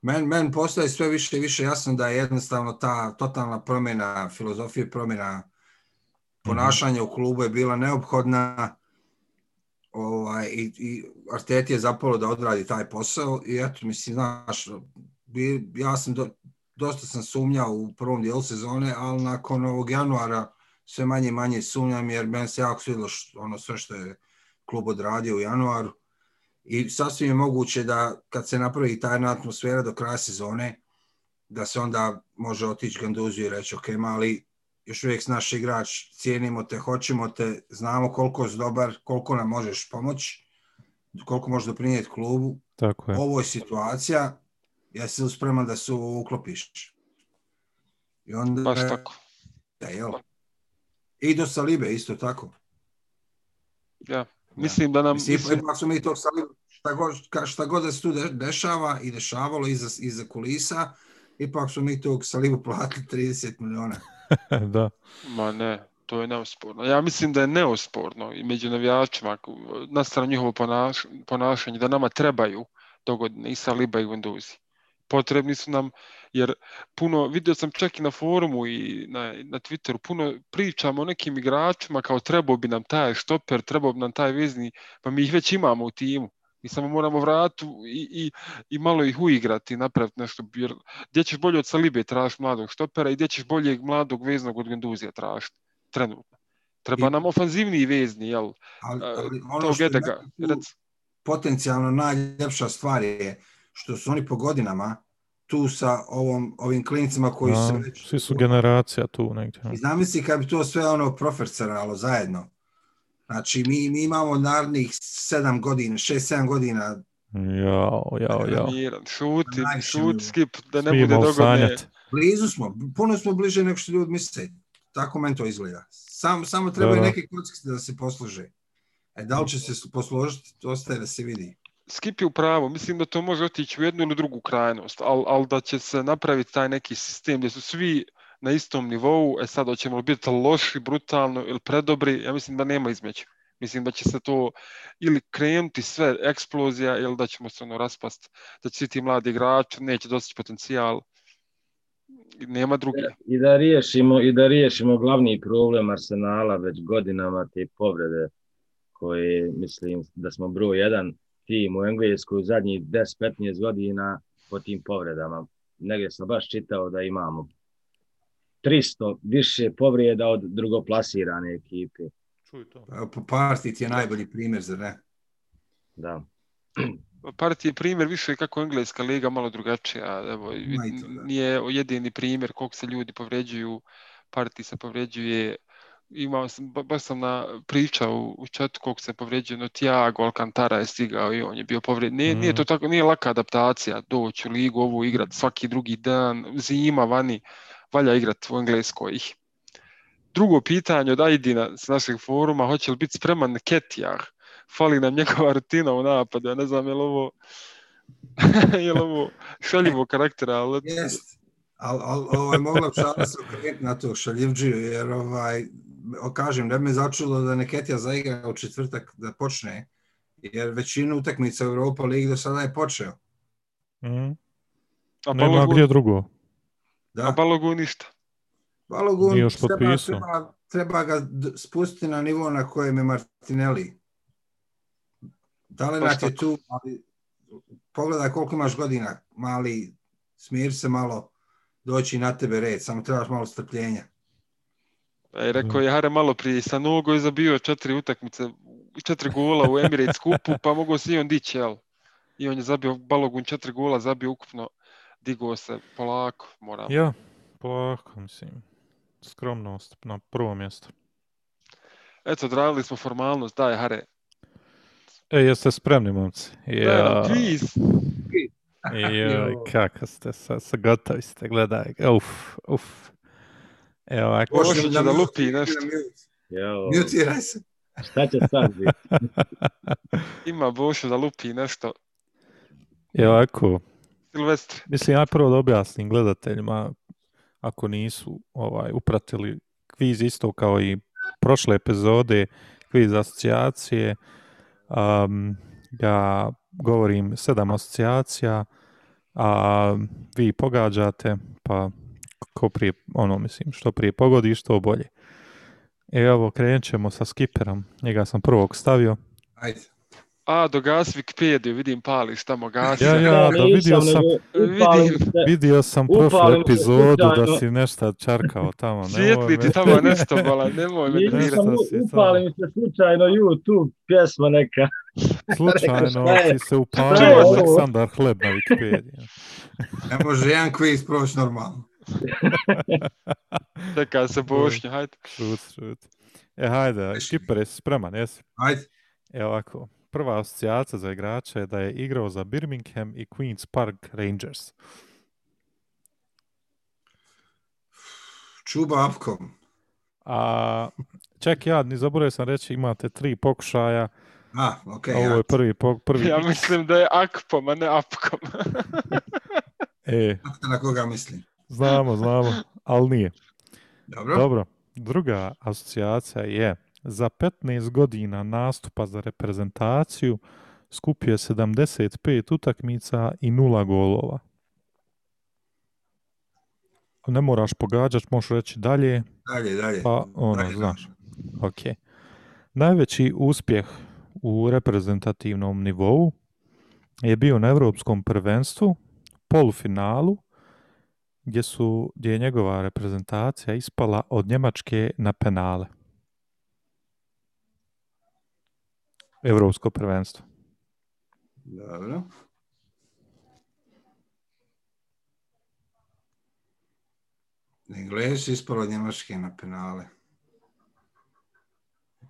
men, men postaje sve više i više jasno da je jednostavno ta totalna promjena filozofije, promjena ponašanja u klubu je bila neophodna ovaj, i, i Arteti je zapalo da odradi taj posao i eto, mislim, znaš, bi, ja sam do, dosta sam sumnjao u prvom dijelu sezone, ali nakon ovog januara sve manje i manje sumnjam, jer meni se jako svidilo što, ono sve što je klub odradio u januaru. I sasvim je moguće da kad se napravi ta jedna atmosfera do kraja sezone, da se onda može otići Ganduziju i reći, ok, mali, još uvijek naš igrač, cijenimo te, hoćemo te, znamo koliko si dobar, koliko nam možeš pomoći, koliko možeš doprinijeti klubu. Tako je. Ovo je situacija, jesi li spreman da se uklopiš? I onda, Baš tako. Da, jel? I do Salibe isto tako. Ja. Mislim da nam... Mislim, Mislim, ipak su mi to Salibe, šta god, šta god da se tu de- dešava i dešavalo iza, iza kulisa, ipak su mi tog Salibu platili 30 miliona. (laughs) da. ma ne, to je neosporno. Ja mislim da je neosporno i među navijačima na stranu njihovo ponaš, ponašanje da nama trebaju dogodine i Saliba i Guendouzi. Potrebni su nam jer puno, vidio sam čak i na forumu i na, na Twitteru, puno pričamo o nekim igračima kao trebao bi nam taj štoper, trebao bi nam taj vezni, pa mi ih već imamo u timu. Mi samo moramo vratu i, i, i malo ih uigrati, napraviti nešto. Jer gdje ćeš bolje od Salibe tražiti mladog štopera i gdje ćeš boljeg mladog veznog od Genduzija tražiti trenutno. Treba I- nam ofanzivniji vezni, jel? Ali, ali ono što je tu potencijalno najljepša stvar je što su oni po godinama tu sa ovom, ovim klinicima koji su A, se već... svi su generacija tu negdje. I zamisli kad bi to sve ono profesoralo zajedno. Znači, mi, mi imamo narednih sedam godina, šest, sedam godina Jao, jao, jao. miran, šuti, šuti, skip, da ne Smijemo bude dogodne. sanjati. blizu smo, puno smo bliže nego što ljudi misle. Tako meni to izgleda. Sam, samo trebaju Da, da. neke kockice da se posluže. E, da li će se posložiti, to ostaje da se vidi. Skip je u pravu, mislim da to može otići u jednu ili drugu krajnost, ali al da će se napraviti taj neki sistem gdje su svi na istom nivou, e sad hoćemo li biti loši, brutalno ili predobri, ja mislim da nema između. Mislim da će se to ili krenuti sve eksplozija ili da ćemo se ono raspast, da će svi ti mladi igrači neće dostići potencijal. Nema druge. I da riješimo i da riješimo glavni problem Arsenala već godinama te povrede koje mislim da smo broj jedan tim u Engleskoj u zadnjih 10-15 godina po tim povredama. Negdje sam baš čitao da imamo 300 više povreda od drugoplasirane ekipe. Čuj to. Pa, Po parti ti je najbolji primjer, zar ne? Da. Partij je primjer više kako engleska liga malo drugačija. Evo, nije jedini primjer koliko se ljudi povređuju, Partij se povređuje. Imao sam, ba- baš sam na, pričao u, u chatu koliko se povređuje, no Thiago Alcantara je stigao i on je bio povređen. Nije, nije to Mhm. tako, nije laka adaptacija doći u ligu, ovu igrat svaki drugi dan, zima vani, valja igrat u Engleskoj. Drugo pitanje od Aidina s našeg foruma, hoće li biti spreman Ketijah? Fali nam njegova rutina u napadu, ja ne znam je li ovo (laughs) je li ovo šaljivo karaktera, ali Jest. Ali al, ovaj, mogla bi šala se okrenuti na to šaljivđiju, jer ovaj, kažem, ne bi me začulo da Neketija zaigra u četvrtak da počne, jer većinu utakmica u Europa Ligi do sada je počeo. Mm. a Nema Balogun, gdje drugo. a Da, Balogun ništa. Balogun Nije još treba, treba, treba ga spustiti na nivo na kojem je Martinelli. Talenat Baš je tu, ali pogledaj koliko imaš godina, mali, smiri se malo, doći na tebe red, samo trebaš malo strpljenja. E, rekao je Hare malo prije, sa nogo je zabio četiri utakmice, četiri gola u Emirates kupu, pa mogao se i on dići, jel? I on je zabio Balogun četiri gola, zabio ukupno, digao se polako, moram. Ja, polako, mislim. Skromnost na prvo mjesto. Eto, odradili smo formalnost, daj Hare. E, jeste spremni, momci? Daj nam Ja, kviz. Joj, (laughs) Jo. kako ste, sa, sa gotovi ste, gledaj. Uf, uf. Evo ovako. Na da lupi nešto. Mutiraj se. šta će sad biti? (laughs) Ima Bošo da lupi nešto. Evo ovako. Silvestre, Mislim, ja prvo da objasnim gledateljima, ako nisu ovaj upratili kviz isto kao i prošle epizode, kviz asocijacije. Um, ja govorim sedam asocijacija, a vi pogađate, pa ko prije, ono mislim, što prije pogodiš, to bolje. E, evo, krenut ćemo sa skiperom. Njega sam prvog stavio. Ajde. A, dogasi Wikipediju, vidim pališ tamo, gasi. Ja, ja, da, vidio sam- Vidim. Vidio sam prošlu se epizodu da si nešto čarkao tamo. Svijetli ti tamo nešto, bola, nemoj me Nisam, dirati. Nešto si upalim se slučajno YouTube pjesma neka. Slučajno (laughs) si se upalio? Aleksandar Hleb na Wikipediji. Ne može jedan kviz proći normalno. (laughs) Čeka se Bošnja, hajde. Šut, šut. E, hajde, Kiper, jesi spreman, jesi? Ajde. E ovako, prva asocijacija za igrača je da je igrao za Birmingham i Queen's Park Rangers. Čuba Apkom. A čak ja, ni zaboravio sam reći, imate tri pokušaja. A, okej, Ovo je prvi, po, prvi Ja mislim da je Akpom, a ne Apkom. (laughs) E, na koga mislim. znamo, znamo, ali nije. Dobro. Dobro, druga asocijacija je za 15 godina nastupa za reprezentaciju skupio je 75 utakmica i nula golova. Ne moraš pogađati, možeš reći dalje, Dalje, dalje. pa ono, Dalje, znaš. Ok. Najveći uspjeh u reprezentativnom nivou je bio na Europskom prvenstvu, polufinalu, gdje, su, gdje je njegova reprezentacija ispala od Njemačke na penale. Evropsko prvenstvo. Dobro. Englesi ispalo Njemačke na penale.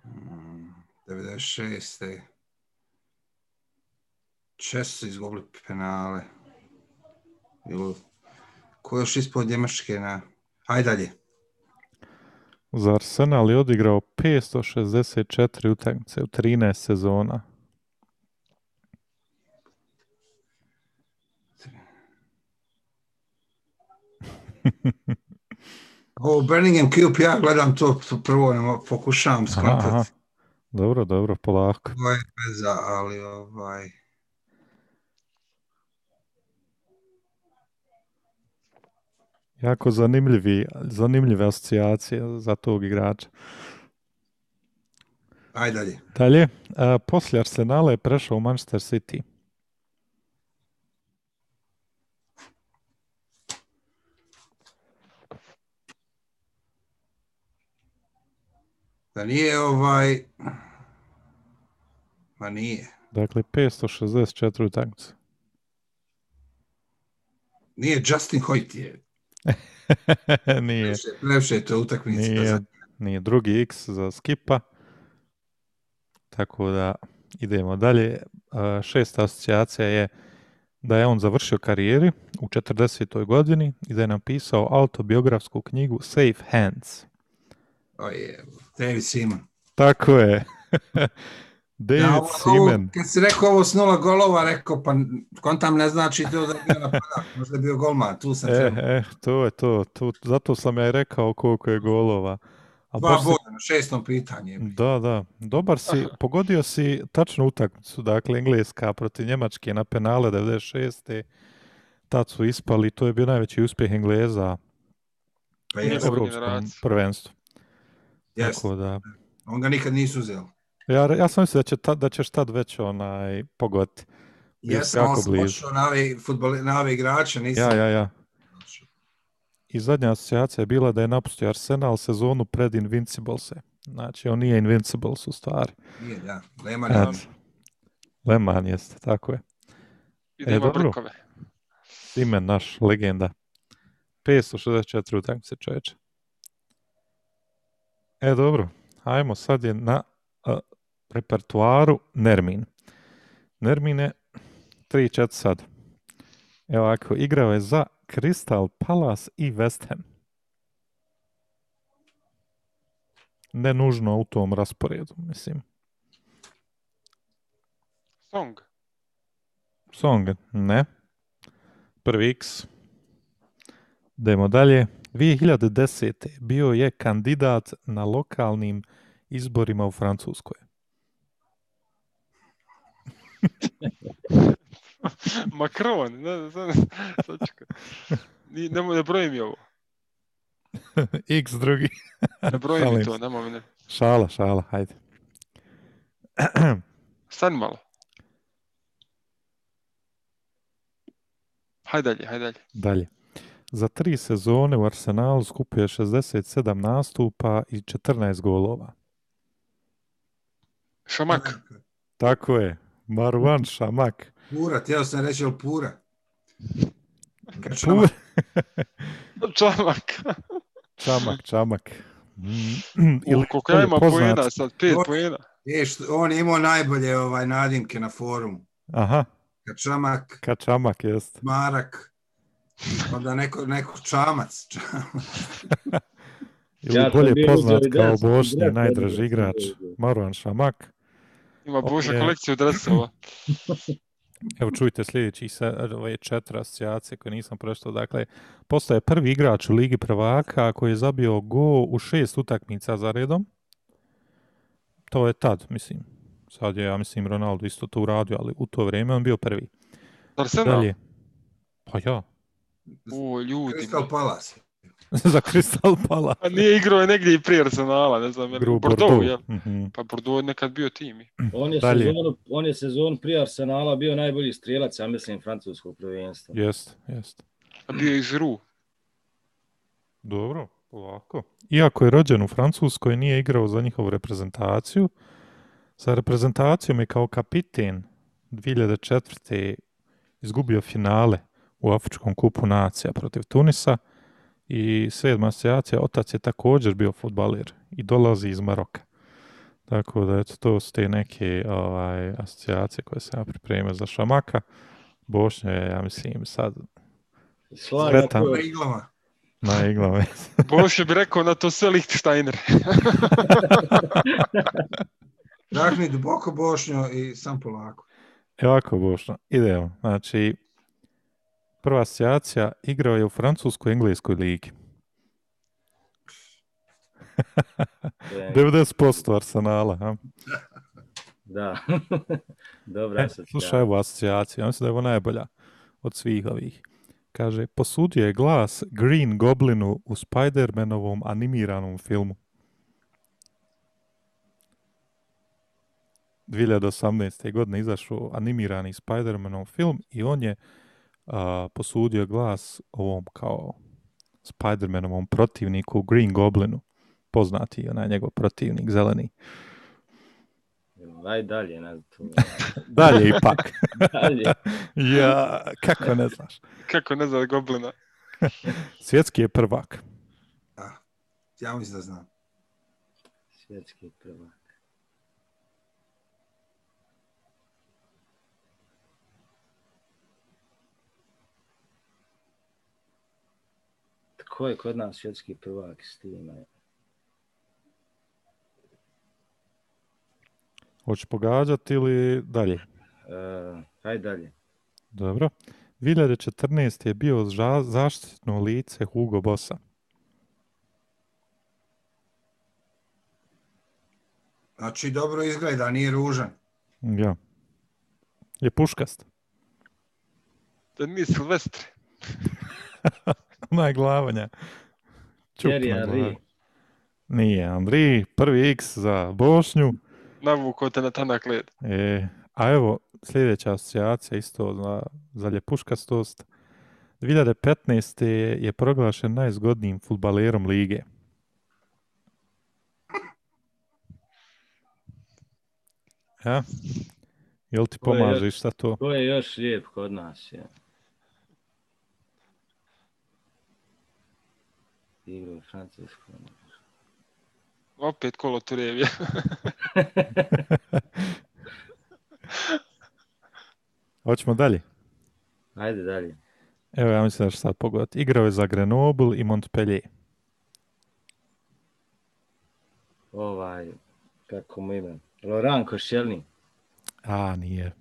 Hmm, 96. Česi su izgubili penale. Ko je još ispao Njemačke na... Hajde dalje. Za Arsenal je odigrao 564 utakmice u 13 sezona. (laughs) Ovo Birmingham Cube, ja gledam to, to prvo, pokušavam Aha, aha. skratati. Dobro, dobro, polako. Ovo je veza, ali ovaj... Jako zanimljivi, zanimljive asocijacije za tog igrača. Ajde dalje. Dalje, a, poslije Arsenala je prešao u Manchester City. Da nije ovaj... Ma nije. Dakle, 564 utakmice. Nije Justin Hoyt je. (laughs) nije, Previše, previše je to utakmica. nije, nije drugi X za Skipa. Tako da idemo dalje. Šesta asocijacija je da je on završio karijeri u 40. godini i da je napisao autobiografsku knjigu Safe Hands. O je, David Seaman. Tako je. (laughs) David Ja, ovo- Seaman. Kad si rekao ovo s nula golova, rekao, pa kontam ne znači to da je bio napadač, (laughs) možda je bio golman, tu sam E, trebao. e, to je to, to. Zato sam ja i rekao koliko je golova. A Dva si- boda na šestom pitanje. Da, da. Dobar si, pogodio si tačnu utakmicu, dakle Engleska protiv Njemačke na penale 96. Tad su ispali, to je bio najveći uspjeh Engleza Pa u Evropskom prvenstvu. jes. Tako da, On ga nikad nisu uzeli. Ja, ja sam mislio da, će ta, da ćeš tad već onaj Jesam, jako on sam blizu. ošao na ove, futbole, na ove igrače, nisam. Ja, ja, ja. I zadnja asocijacija je bila da je napustio Arsenal sezonu pred Invinciblese. Znači, on nije Invincibles u stvari. Nije, da. Lema Eto. nema. Leman jeste, tako je. Idemo dobro. brkove. Simen, naš legenda. 564 utakmice čoveče. E, dobro. Ajmo, sad je na repertuaru Nermin. Nermine, 3-4 sad. Evo ovako, igrao je za Crystal Palace i West Ham. Ne nužno u tom rasporedu, mislim. Song. Song, ne. Prvi X. Idemo dalje. 2010. bio je kandidat na lokalnim izborima u Francuskoj. (laughs) Makron, ne, ne, ne, ne, ne, ne broj mi ovo. (laughs) X drugi. ne (laughs) broj mi to, nema ne. Šala, šala, hajde. (clears throat) Stani malo. Hajde dalje, hajde dalje. Dalje. Za tri sezone u Arsenalu skupio je 67 nastupa i 14 golova. Šamak. Tako je. Marwan Šamak. Pura, htio sam reći, ali pura. Kad Pur- šamak, (laughs) Čamak. Čamak, čamak. Mm, (clears throat) Ili koliko ja poena poznat- sad, pet poena. je, što- on je imao najbolje ovaj, nadimke na forumu. Aha, Kad čamak, kad čamak jest. marak, onda neko, neko čamac. (laughs) (laughs) Ili Ja bolje poznat kao brat, najdraži igrač. Marwan Šamak. Ima Boža je- kolekciju dresova. (laughs) Evo čujte sljedeći se, ove četiri asocijacije koje nisam pročitao. Dakle, postaje prvi igrač u Ligi prvaka koji je zabio go u šest utakmica za redom. To je tad, mislim. Sad je, ja mislim, Ronaldo isto to uradio, ali u to vrijeme on bio prvi. Arsenal? Dalje. Pa ja, O, ljudi. Crystal Palace. (laughs) za Crystal Palace. A nije igrao je negdje i prije Arsenala, ne znam, je li Igru u u Bordeaux, Bordeaux. jel? Mhm. Pa Bordeaux je nekad bio tim. On je, Dalje. sezonu, on je sezon prije Arsenala bio najbolji strijelac, ja mislim, francuskog prvenstva. Jest, jest. A bio je i Giroud. Dobro, polako. Iako je rođen u Francuskoj, nije igrao za njihovu reprezentaciju. Sa reprezentacijom je kao kapiten 2004. izgubio finale u Afričkom kupu nacija protiv Tunisa i sedma asocijacija, otac je također bio futbaler i dolazi iz Maroka. Tako da eto, to su te neke ovaj, asocijacije koje sam ja pripremio za Šamaka. Bošnja je, ja mislim, sad Sretan. Na iglama. na iglama. (laughs) Bože bi rekao na to sve Lichtensteiner. Rahmi duboko bošnjo i sam polako. Evo ovako, Bošno, idemo. Znači, prva asocijacija igrao je u francuskoj engleskoj ligi. je- (laughs) 90% Arsenala. Ha? (laughs) da. (laughs) Dobra E, asocijacija. slušaj ovu asocijaciju, ja mislim da je ovo najbolja od svih ovih. Kaže, posudio je glas Green Goblinu u Spider-Manovom animiranom filmu. 2018. godine izašao animirani Spider-Manov film i on je a, posudio glas ovom kao Spider-Manovom protivniku Green Goblinu. Poznati je onaj njegov protivnik, zeleni. Aj dalje, ne znam. (laughs) Dalje ipak. (laughs) Dalje. (laughs) ja, kako ne znaš. Kako ne zna Goblina. Svjetski je prvak. Ja mislim da znam. Svjetski prvak. Ko je kod nas svjetski prvak s time? Hoćeš pogađati ili dalje? Uh, aj dalje. Dobro. 2014. je bio ža- zaštitno lice Hugo Bossa. Znači, dobro izgleda, nije ružan. Ja. Je puškast. Da nije Silvestre. (laughs) Onaj glavanja. Čup Thierry na glavi. Henry. Nije, Andri, prvi X za Bošnju. Navukao te na tanak led. E, a evo, sljedeća asocijacija isto za, za ljepuškastost. 2015. je proglašen najzgodnijim futbalerom lige. Ja? Jel ti Ko je pomaže šta to? Ko je još lijep kod nas? Je? Igra u Francuskom. Opet kolo Turevija. (laughs) Hoćemo dalje. Ajde dalje. Evo ja mislim da ću sad pogoditi. Igrao je za Grenoble i Montpellier. Ovaj, kako mu ime? Loran Košelni. A, nije.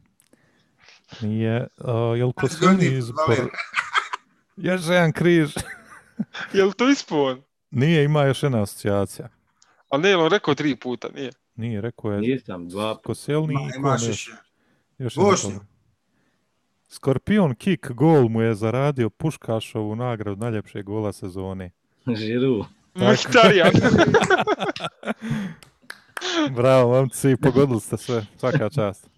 Nije. Uh, jel ko Zgodni iz... fudbaler. Još jedan križ. (laughs) (laughs) Je li to ispon? Nije, ima još jedna asocijacija. Ali nije, on rekao tri puta, nije. Nije, rekao je Nisam, dva puta. Koselni Ma, i imaš još. još, Bošnja. Skorpion kick gol mu je zaradio Puškašovu nagradu najljepšeg gola sezone. (laughs) Žiru. Mhtarijan. (laughs) Bravo, momci, pogodili ste sve. Svaka čast.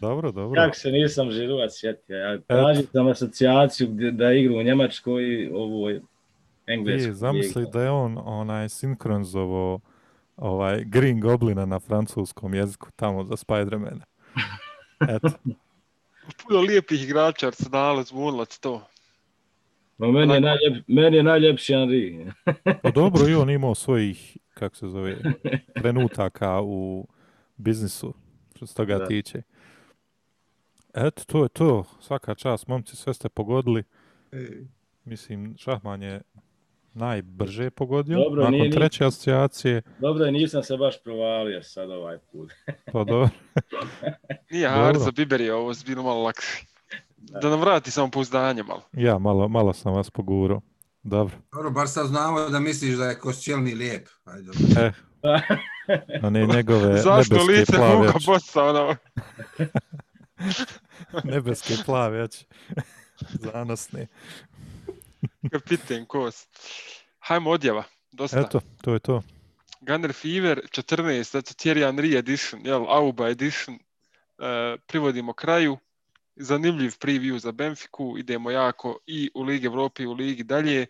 Dobro, dobro. Kako se nisam Žiruva sjetio. Ja tražim sam asocijaciju gdje, da igra u Njemačkoj i ovoj engleskoj. Zamisli da je on onaj sinkronizovo ovaj Green Goblina na francuskom jeziku tamo za Spider-Mana. (laughs) Eto, Puno lijepih igrača Arsenala zvonilac to. No, meni, je najljep, meni je najljepši Henry. pa dobro i (laughs) on imao svojih, kako se zove, trenutaka u biznisu, što se toga Da. tiče. Eto, to je to. Svaka čast, momci, sve ste pogodili. E, Mislim, Šahman je najbrže pogodio. Dobro, Nakon nije ni- treće asocijacije, Dobro, nisam se baš provalio sad ovaj put. pa dobro. (laughs) Nije Dobro. hard za Biber je ovo bilo malo lakše. Da nam vrati samo pouzdanje malo. Ja, malo, malo sam vas pogurao. Dobro. Dobro, bar sad znamo da misliš da je Koscielni lijep. Ajde, dobro. E, (laughs) a ne njegove Zašto nebeske lice plave Hugo oči. Bossa, ono, (laughs) Nebeske plave oči. Zanosne. kapiten kos. Hajmo odjava, dosta. Eto, to je to. Gunner Fever 14, znači Thierry Henry edition, jel, Auba edition, e, privodimo kraju. Zanimljiv preview za Benfiku, idemo jako i u Ligi Evrope i u Ligi dalje.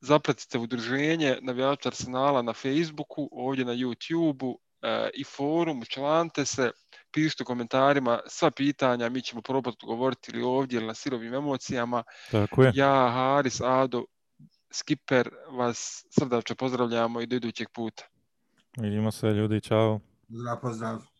Zapratite udruženje navijača Arsenala na Facebooku, ovdje na YouTubeu e, i forum, člante se, pišite u komentarima sva pitanja, mi ćemo probati odgovoriti ili ovdje ili na sirovim emocijama. Tako je. Ja, Haris, Ado, Skipper, vas srdačno pozdravljamo i do idućeg puta. Vidimo se ljudi, čao. Zdrav pozdrav.